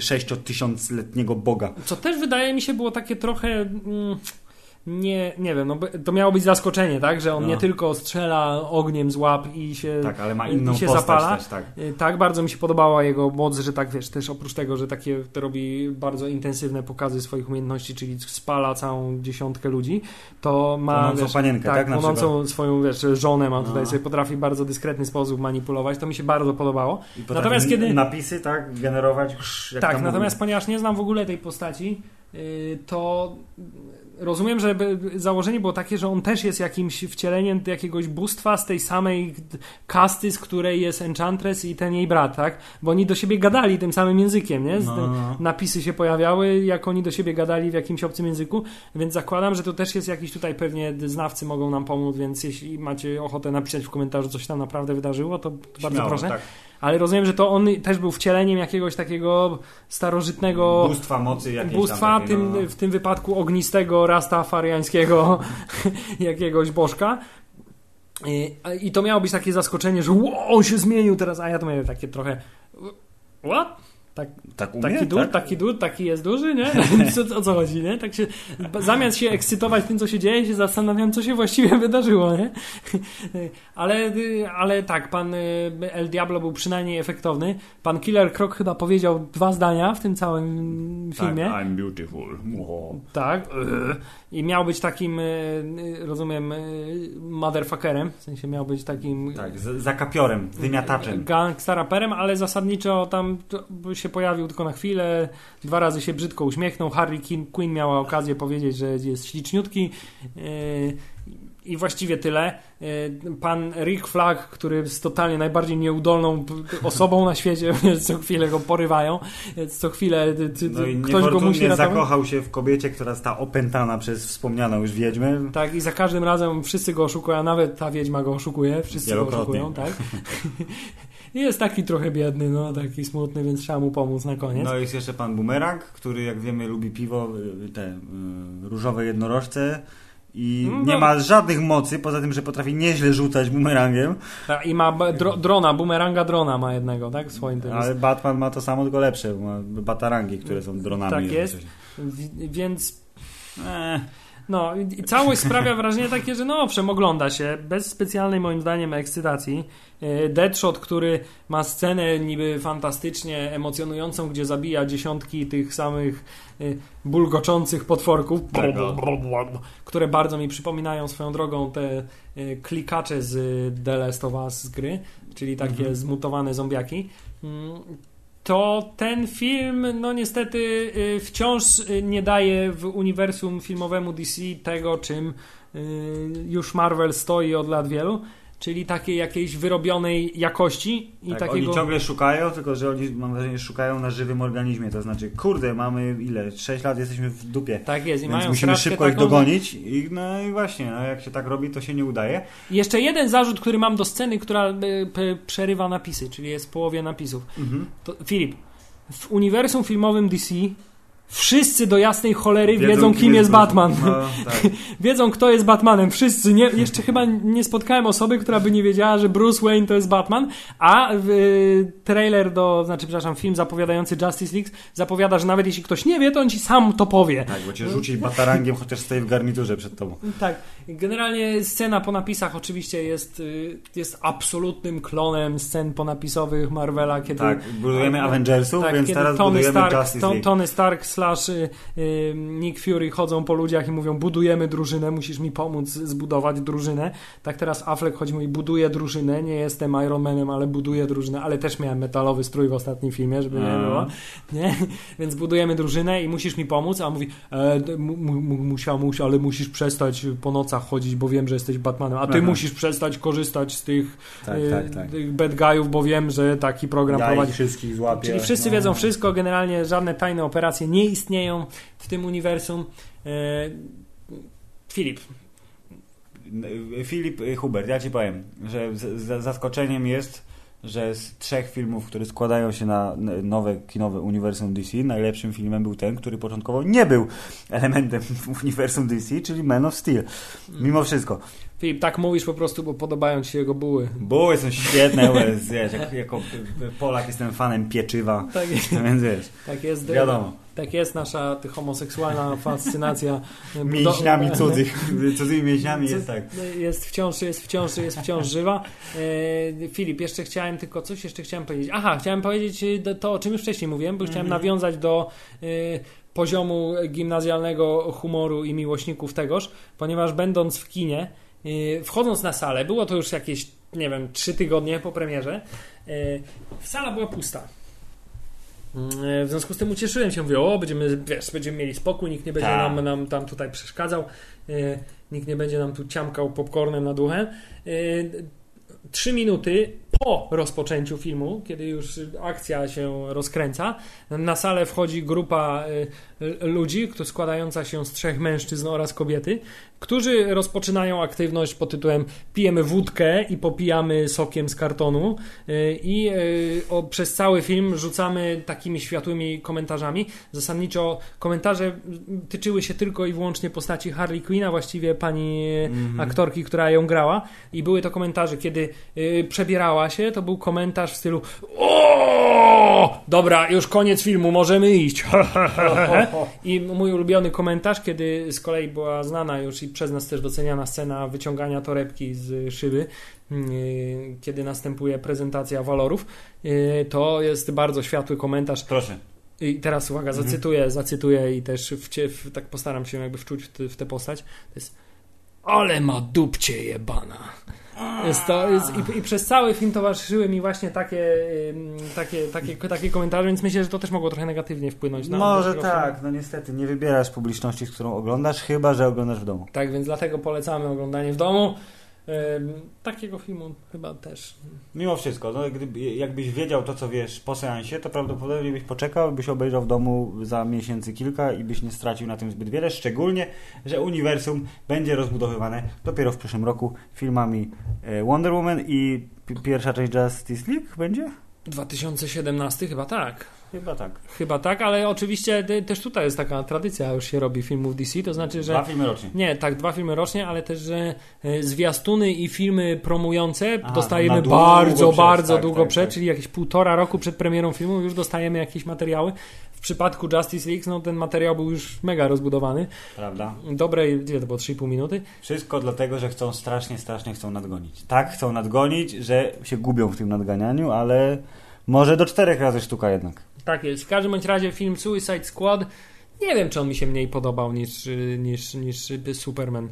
sześciotysiącletniego boga. Co też wydaje mi się było takie trochę... Mm, nie, nie wiem, no, to miało być zaskoczenie, tak? Że on No. nie tylko strzela ogniem z łap i się, Tak, ale ma i inną się postać zapala. też, tak. Y, Tak, bardzo mi się podobała jego moc, że tak wiesz, też oprócz tego, że takie to robi bardzo intensywne pokazy swoich umiejętności, czyli spala całą dziesiątkę ludzi, to ma Płonącą wiesz, panienkę, tak, na płonącą swoją wiesz, żonę ma tutaj, No. sobie potrafi w bardzo dyskretny sposób manipulować, to mi się bardzo podobało. Natomiast kiedy- napisy, tak, generować. krz, Jak tak, natomiast ponieważ nie znam w ogóle tej postaci, y, to rozumiem, że założenie było takie, że on też jest jakimś wcieleniem jakiegoś bóstwa z tej samej kasty, z której jest Enchantress i ten jej brat, tak? Bo oni do siebie gadali tym samym językiem, nie? No, no, no. Napisy się pojawiały, jak oni do siebie gadali w jakimś obcym języku, więc zakładam, że to też jest jakiś tutaj pewnie znawcy mogą nam pomóc, więc jeśli macie ochotę napisać w komentarzu, coś tam naprawdę wydarzyło, to bardzo Śmiało, proszę. Tak. Ale rozumiem, że to on też był wcieleniem jakiegoś takiego starożytnego Bóstwa mocy jakieś bóstwa, takie, tym, no. w tym wypadku ognistego, rastafariańskiego [laughs] jakiegoś bożka. I, I to miało być takie zaskoczenie, że "Ło, on się zmienił teraz, a ja to miałem takie trochę what? Tak, Tak umie? taki dur, tak? taki dur, taki jest duży, nie? [laughs] Co, o co chodzi, nie? Tak się, zamiast się ekscytować tym, co się dzieje, się zastanawiam, co się właściwie [laughs] wydarzyło, nie? [laughs] Ale, ale tak, pan y, El Diablo był przynajmniej efektowny. Pan Killer Croc chyba powiedział dwa zdania w tym całym filmie. Tak, I'm beautiful. Wow. Tak. I miał być takim, y, y, rozumiem, y, motherfuckerem. W sensie miał być takim Tak, z, za kapiorem, wymiataczem. gangsteraperem, ale zasadniczo tam się pojawił tylko na chwilę. Dwa razy się brzydko uśmiechnął. Quinn, Quinn miała okazję powiedzieć, że jest śliczniutki. I właściwie tyle. Yy, Pan Rick Flag, który jest totalnie najbardziej nieudolną osobą na świecie, [laughs] co chwilę go porywają, co chwilę ty- No i ktoś go musi ratować. zakochał się w kobiecie, która została opętana przez wspomnianą już wiedźmę. Tak, i za każdym razem wszyscy go oszukują, a nawet ta wiedźma go oszukuje, wszyscy go oszukują, tak? I [laughs] jest taki trochę biedny, no, taki smutny, więc trzeba mu pomóc na koniec. No jest jeszcze pan Bumerang, który jak wiemy lubi piwo, y, te y, różowe jednorożce i No. nie ma żadnych mocy, poza tym, że potrafi nieźle rzucać bumerangiem, Tak, I ma dro, drona, bumeranga drona ma jednego, tak? W swoim tym. ale Batman ma to samo, tylko lepsze, bo ma batarangi, które są dronami. Tak jest. Więc Eh, no, i całość sprawia wrażenie takie, że no owszem, ogląda się, bez specjalnej moim zdaniem ekscytacji. E, Deadshot, który ma scenę niby fantastycznie emocjonującą, gdzie zabija dziesiątki tych samych e, bulgoczących potworków, które bardzo mi przypominają swoją drogą te e, klikacze z The Last of Us z gry, czyli takie Mhm. zmutowane zombiaki. To ten film, no niestety, y, wciąż y, nie daje w uniwersum filmowemu DC tego, czym y, już Marvel stoi od lat wielu, czyli takiej jakiejś wyrobionej jakości i tak, takiego. Oni ciągle szukają, tylko że oni, mam wrażenie, szukają na żywym organizmie, to znaczy, kurde, mamy ile? 6 lat jesteśmy w dupie. Tak jest, i Więc mają musimy szybko ich dogonić i no i właśnie, no, jak się tak robi, to się nie udaje. I Jeszcze jeden zarzut, który mam do sceny, która p- przerywa napisy, czyli jest w połowie napisów. Mhm. To, Filip, w uniwersum filmowym DC wszyscy do jasnej cholery wiedzą, kim jest Batman. No, [laughs] tak. Wiedzą, kto jest Batmanem. Wszyscy. Nie, jeszcze chyba nie spotkałem osoby, która by nie wiedziała, że Bruce Wayne to jest Batman, a y, trailer do, znaczy, przepraszam, film zapowiadający Justice League zapowiada, że nawet jeśli ktoś nie wie, to on ci sam to powie. Tak, bo cię rzuci batarangiem, chociaż stoi w garniturze przed tobą. Tak. Generalnie scena po napisach oczywiście jest, y, jest absolutnym klonem scen ponapisowych Marvela, kiedy Tak, budujemy Avengersów, tak, więc teraz Tony budujemy Stark, Justice League. Tony Stark slash y, Nick Fury chodzą po ludziach i mówią budujemy drużynę, musisz mi pomóc zbudować drużynę. Tak teraz Affleck chodzi i mówi buduję drużynę, nie jestem Iron Manem, ale buduję drużynę, ale też miałem metalowy strój w ostatnim filmie, żeby nie było. Nie? Więc budujemy drużynę i musisz mi pomóc, a on mówi e, musiał, musiał, ale musisz przestać po nocach chodzić, bo wiem, że jesteś Batmanem, a ty Aha. musisz przestać korzystać z tych, Tak, y, tak, tak. bad guyów, bo wiem, że taki program Ja prowadzi. ich wszystkich złapię. Czyli wszyscy No. wiedzą wszystko, generalnie żadne tajne operacje nie istnieją w tym uniwersum. E, Filip, Filip Hubert, ja ci powiem, że z, z, zaskoczeniem jest, że z trzech filmów, które składają się na nowe kinowe uniwersum DC, najlepszym filmem był ten, który początkowo nie był elementem uniwersum DC, czyli Man of Steel. Mimo wszystko. Filip, tak mówisz po prostu, bo podobają ci się jego buły. Buły są świetne, bo jest, wiesz, jak, jako Polak jestem fanem pieczywa, [laughs] Tak, więc wiesz, tak jest. wiadomo, Tak jest nasza homoseksualna fascynacja. [laughs] mięśniami cudzych, [laughs] cudzymi mięśniami jest tak. Jest wciąż, jest wciąż, jest wciąż żywa. E, Filip, jeszcze chciałem tylko coś jeszcze chciałem powiedzieć. Aha, chciałem powiedzieć e, to, o czym już wcześniej mówiłem, bo chciałem Mhm. nawiązać do e, poziomu gimnazjalnego humoru i miłośników tegoż, ponieważ będąc w kinie, wchodząc na salę, było to już jakieś, nie wiem, trzy tygodnie po premierze, e, sala była pusta. E, W związku z tym ucieszyłem się, mówię, o, będziemy, wiesz, będziemy mieli spokój, nikt nie będzie Tak. nam, nam tam tutaj przeszkadzał, e, nikt nie będzie nam tu ciamkał popcornem na duchę. E, Trzy minuty po rozpoczęciu filmu, kiedy już akcja się rozkręca, na salę wchodzi grupa e, ludzi, składająca się z trzech mężczyzn oraz kobiety, którzy rozpoczynają aktywność pod tytułem pijemy wódkę i popijamy sokiem z kartonu y, i y, o, przez cały film rzucamy takimi światłymi komentarzami. Zasadniczo komentarze tyczyły się tylko i wyłącznie postaci Harley Quinn, a właściwie pani Mhm. aktorki, która ją grała i były to komentarze, kiedy y, przebierała to był komentarz w stylu o, dobra, już koniec filmu, możemy iść. [laughs] I mój ulubiony komentarz, kiedy z kolei była znana już i przez nas też doceniana scena wyciągania torebki z szyby, yy, kiedy następuje prezentacja walorów, yy, to jest bardzo światły komentarz. Proszę. I teraz uwaga, Mhm. zacytuję, zacytuję i też w, w, tak postaram się jakby wczuć w, w tę postać. To jest ale ma dupcie jebana. Jest to, jest, i, I przez cały film towarzyszyły mi właśnie takie, takie, takie, takie komentarze, więc myślę, że to też mogło trochę negatywnie wpłynąć na Może tego filmu. tak, no niestety, nie wybierasz publiczności, z którą oglądasz, chyba, że oglądasz w domu. Tak, więc dlatego polecamy oglądanie w domu. Takiego filmu chyba też. Mimo wszystko, no, gdyby, jakbyś wiedział to, co wiesz po seansie, to prawdopodobnie byś poczekał, byś obejrzał w domu za miesięcy kilka i byś nie stracił na tym zbyt wiele, szczególnie, że uniwersum będzie rozbudowywane dopiero w przyszłym roku filmami e, Wonder Woman i pi- pierwsza część Justice League będzie? 2017 chyba tak. Chyba tak. Chyba tak, ale oczywiście też tutaj jest taka tradycja, już się robi filmów DC, to znaczy, że Dwa filmy rocznie. Nie, tak, dwa filmy rocznie, ale też, że e, zwiastuny i filmy promujące Aha, dostajemy długo bardzo, przed, bardzo tak, długo tak, przed, tak. czyli jakieś półtora roku przed premierą filmu już dostajemy jakieś materiały. W przypadku Justice League, no ten materiał był już mega rozbudowany. Prawda? Dobre, ile to było, 3,5 minuty? Wszystko dlatego, że chcą strasznie, strasznie chcą nadgonić. Tak, chcą nadgonić, że się gubią w tym nadganianiu, ale może do czterech razy sztuka jednak. Tak jest. W każdym bądź razie film Suicide Squad, nie wiem, czy on mi się mniej podobał niż, niż, niż Superman.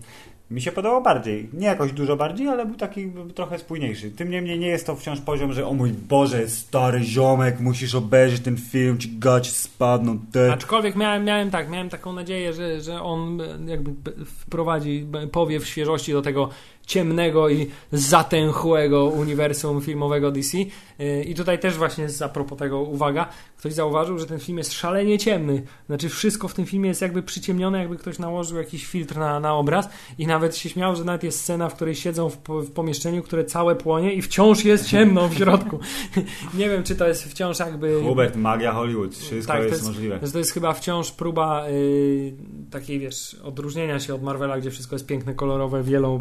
Mi się podobał bardziej. Nie jakoś dużo bardziej, ale był taki trochę spójniejszy. Tym niemniej nie jest to wciąż poziom, że o mój Boże, stary ziomek, musisz obejrzeć ten film, ci gaci spadną. Te... Aczkolwiek miałem, miałem tak, miałem taką nadzieję, że, że on jakby wprowadzi powiew świeżości do tego ciemnego i zatęchłego uniwersum filmowego DC. Yy, I tutaj też właśnie a propos tego uwaga, ktoś zauważył, że ten film jest szalenie ciemny. Znaczy wszystko w tym filmie jest jakby przyciemnione, jakby ktoś nałożył jakiś filtr na, na obraz i nawet się śmiał, że nawet jest scena, w której siedzą w, w pomieszczeniu, które całe płonie i wciąż jest ciemno w środku. [laughs] Nie wiem, czy to jest wciąż jakby... Hubert, magia Hollywood, wszystko Tak, jest, jest- możliwe. to jest chyba wciąż próba y, takiej, wiesz, odróżnienia się od Marvela, gdzie wszystko jest piękne, kolorowe, wielo,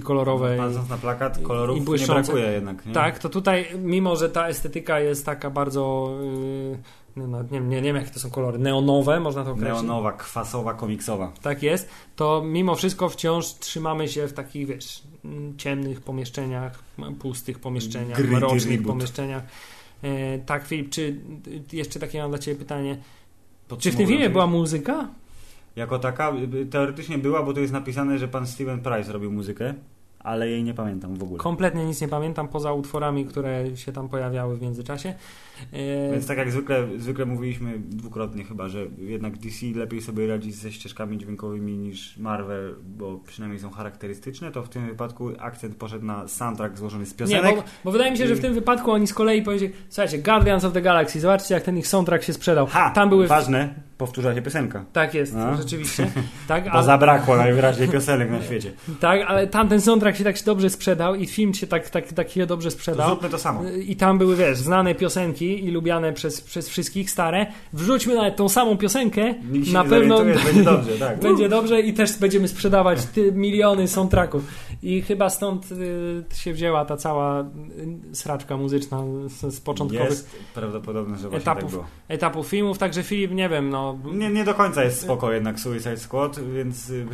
multikolorowe. Patrząc na plakat, i- kolorów i nie brakuje jednak. Nie? Tak, to tutaj, mimo że ta estetyka jest taka bardzo, y, no, nie, nie, nie wiem jakie to są kolory, neonowe, można to określić. Neonowa, kwasowa, komiksowa. Tak jest, to mimo wszystko wciąż trzymamy się w takich, wiesz, m, ciemnych pomieszczeniach, pustych pomieszczeniach, Gritty mrocznych reboot. pomieszczeniach. E, tak, Filip, czy y, jeszcze takie mam dla Ciebie pytanie. Czy w tym filmie była muzyka? Jako taka, y, teoretycznie była, bo tu jest napisane, że pan Steven Price robił muzykę, ale jej nie pamiętam w ogóle. Kompletnie nic nie pamiętam, poza utworami, które się tam pojawiały w międzyczasie. E, Więc tak jak zwykle, zwykle mówiliśmy dwukrotnie chyba, że jednak DC lepiej sobie radzi ze ścieżkami dźwiękowymi niż Marvel, bo przynajmniej są charakterystyczne, to w tym wypadku akcent poszedł na soundtrack złożony z nie, piosenek. bo, bo wydaje mi się, że w tym wypadku oni z kolei powiedzieli, słuchajcie, Guardians of the Galaxy, zobaczcie jak ten ich soundtrack się sprzedał. Ha! tam były... Ważne, powtórza się piosenka. Tak jest, No. rzeczywiście. [laughs] Tak, Bo ale, zabrakło najwyraźniej piosenek na świecie. tak, ale tamten soundtrack się tak się dobrze sprzedał i film się tak, tak, tak się dobrze sprzedał. zróbmy to samo. I tam były, wiesz, znane piosenki i lubiane przez, przez wszystkich, stare. Wrzućmy nawet tą samą piosenkę, na pewno [laughs] będzie dobrze, tak. będzie dobrze i też będziemy sprzedawać miliony soundtracków. I chyba stąd y, się wzięła ta cała y, sraczka muzyczna z, z początkowych Jest prawdopodobne, że właśnie etapów. tak było. etapów filmów, także Filip, nie wiem, no... Nie, nie do końca jest spoko jednak Suicide Squad, więc y,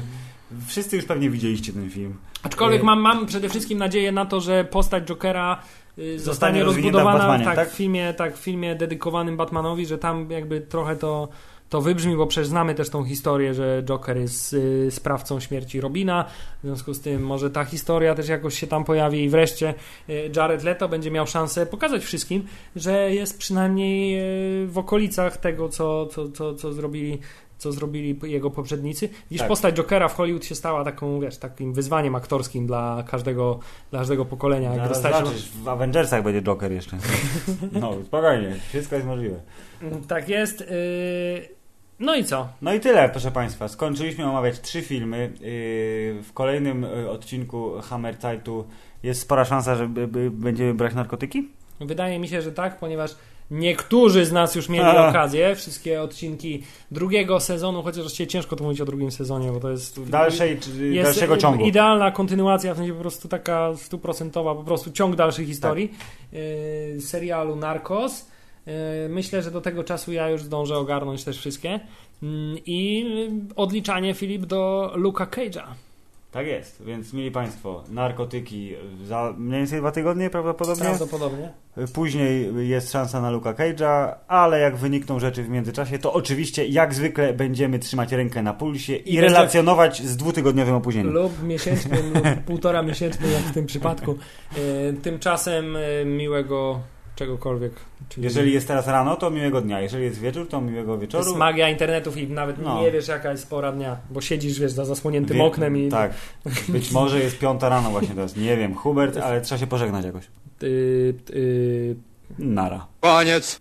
wszyscy już pewnie widzieliście ten film. Aczkolwiek Y, mam, mam przede wszystkim nadzieję na to, że postać Jokera y, zostanie w rozbudowana Batmanie, tak, tak? W filmie, tak, w filmie dedykowanym Batmanowi, że tam jakby trochę to, to wybrzmi, bo przecież znamy też tą historię, że Joker jest y, sprawcą śmierci Robina, w związku z tym może ta historia też jakoś się tam pojawi i wreszcie y, Jared Leto będzie miał szansę pokazać wszystkim, że jest przynajmniej y, w okolicach tego, co, co, co, co zrobili co zrobili jego poprzednicy. Widzisz, Tak. postać Jokera w Hollywood się stała taką, wiesz, takim wyzwaniem aktorskim dla każdego, dla każdego pokolenia. Jak Zaraz dostać... zobaczysz, w Avengersach będzie Joker jeszcze. [laughs] No, spokojnie, wszystko jest możliwe. Tak jest. Yy... No i co? No i tyle, proszę Państwa. Skończyliśmy omawiać trzy filmy. Yy, w kolejnym y, odcinku Hammer Tightu jest spora szansa, że będziemy brać narkotyki? Wydaje mi się, że tak, ponieważ niektórzy z nas już mieli A. okazję. Wszystkie odcinki drugiego sezonu, chociaż właściwie ciężko tu mówić o drugim sezonie, bo to jest W dalszej, jest dalszego ciągu. idealna kontynuacja, w sensie po prostu taka stuprocentowa, po prostu ciąg dalszych historii yy, serialu Narcos. Yy, myślę, że do tego czasu ja już zdążę ogarnąć też wszystkie. Yy, I odliczanie Filip do Luka Cage'a. Tak jest, więc mieli Państwo, narkotyki za mniej więcej dwa tygodnie prawdopodobnie. Prawdopodobnie. Później jest szansa na Luka Cage'a, ale jak wynikną rzeczy w międzyczasie, to oczywiście jak zwykle będziemy trzymać rękę na pulsie i, I relacjonować z dwutygodniowym opóźnieniem. Lub miesięcznym, lub półtora miesięcznym, jak w tym przypadku. Yy, Tymczasem yy, miłego czegokolwiek. Czyli Jeżeli jest teraz rano, to miłego dnia. Jeżeli jest wieczór, to miłego To wieczoru. jest magia internetu, Filip, nawet No. nie wiesz jaka jest pora dnia, bo siedzisz, wiesz, za zasłoniętym Wie- oknem i... Tak. Być może jest piąta rano właśnie teraz. Nie wiem, Hubert, ale trzeba się pożegnać jakoś. Yy, yy, Nara. Koniec.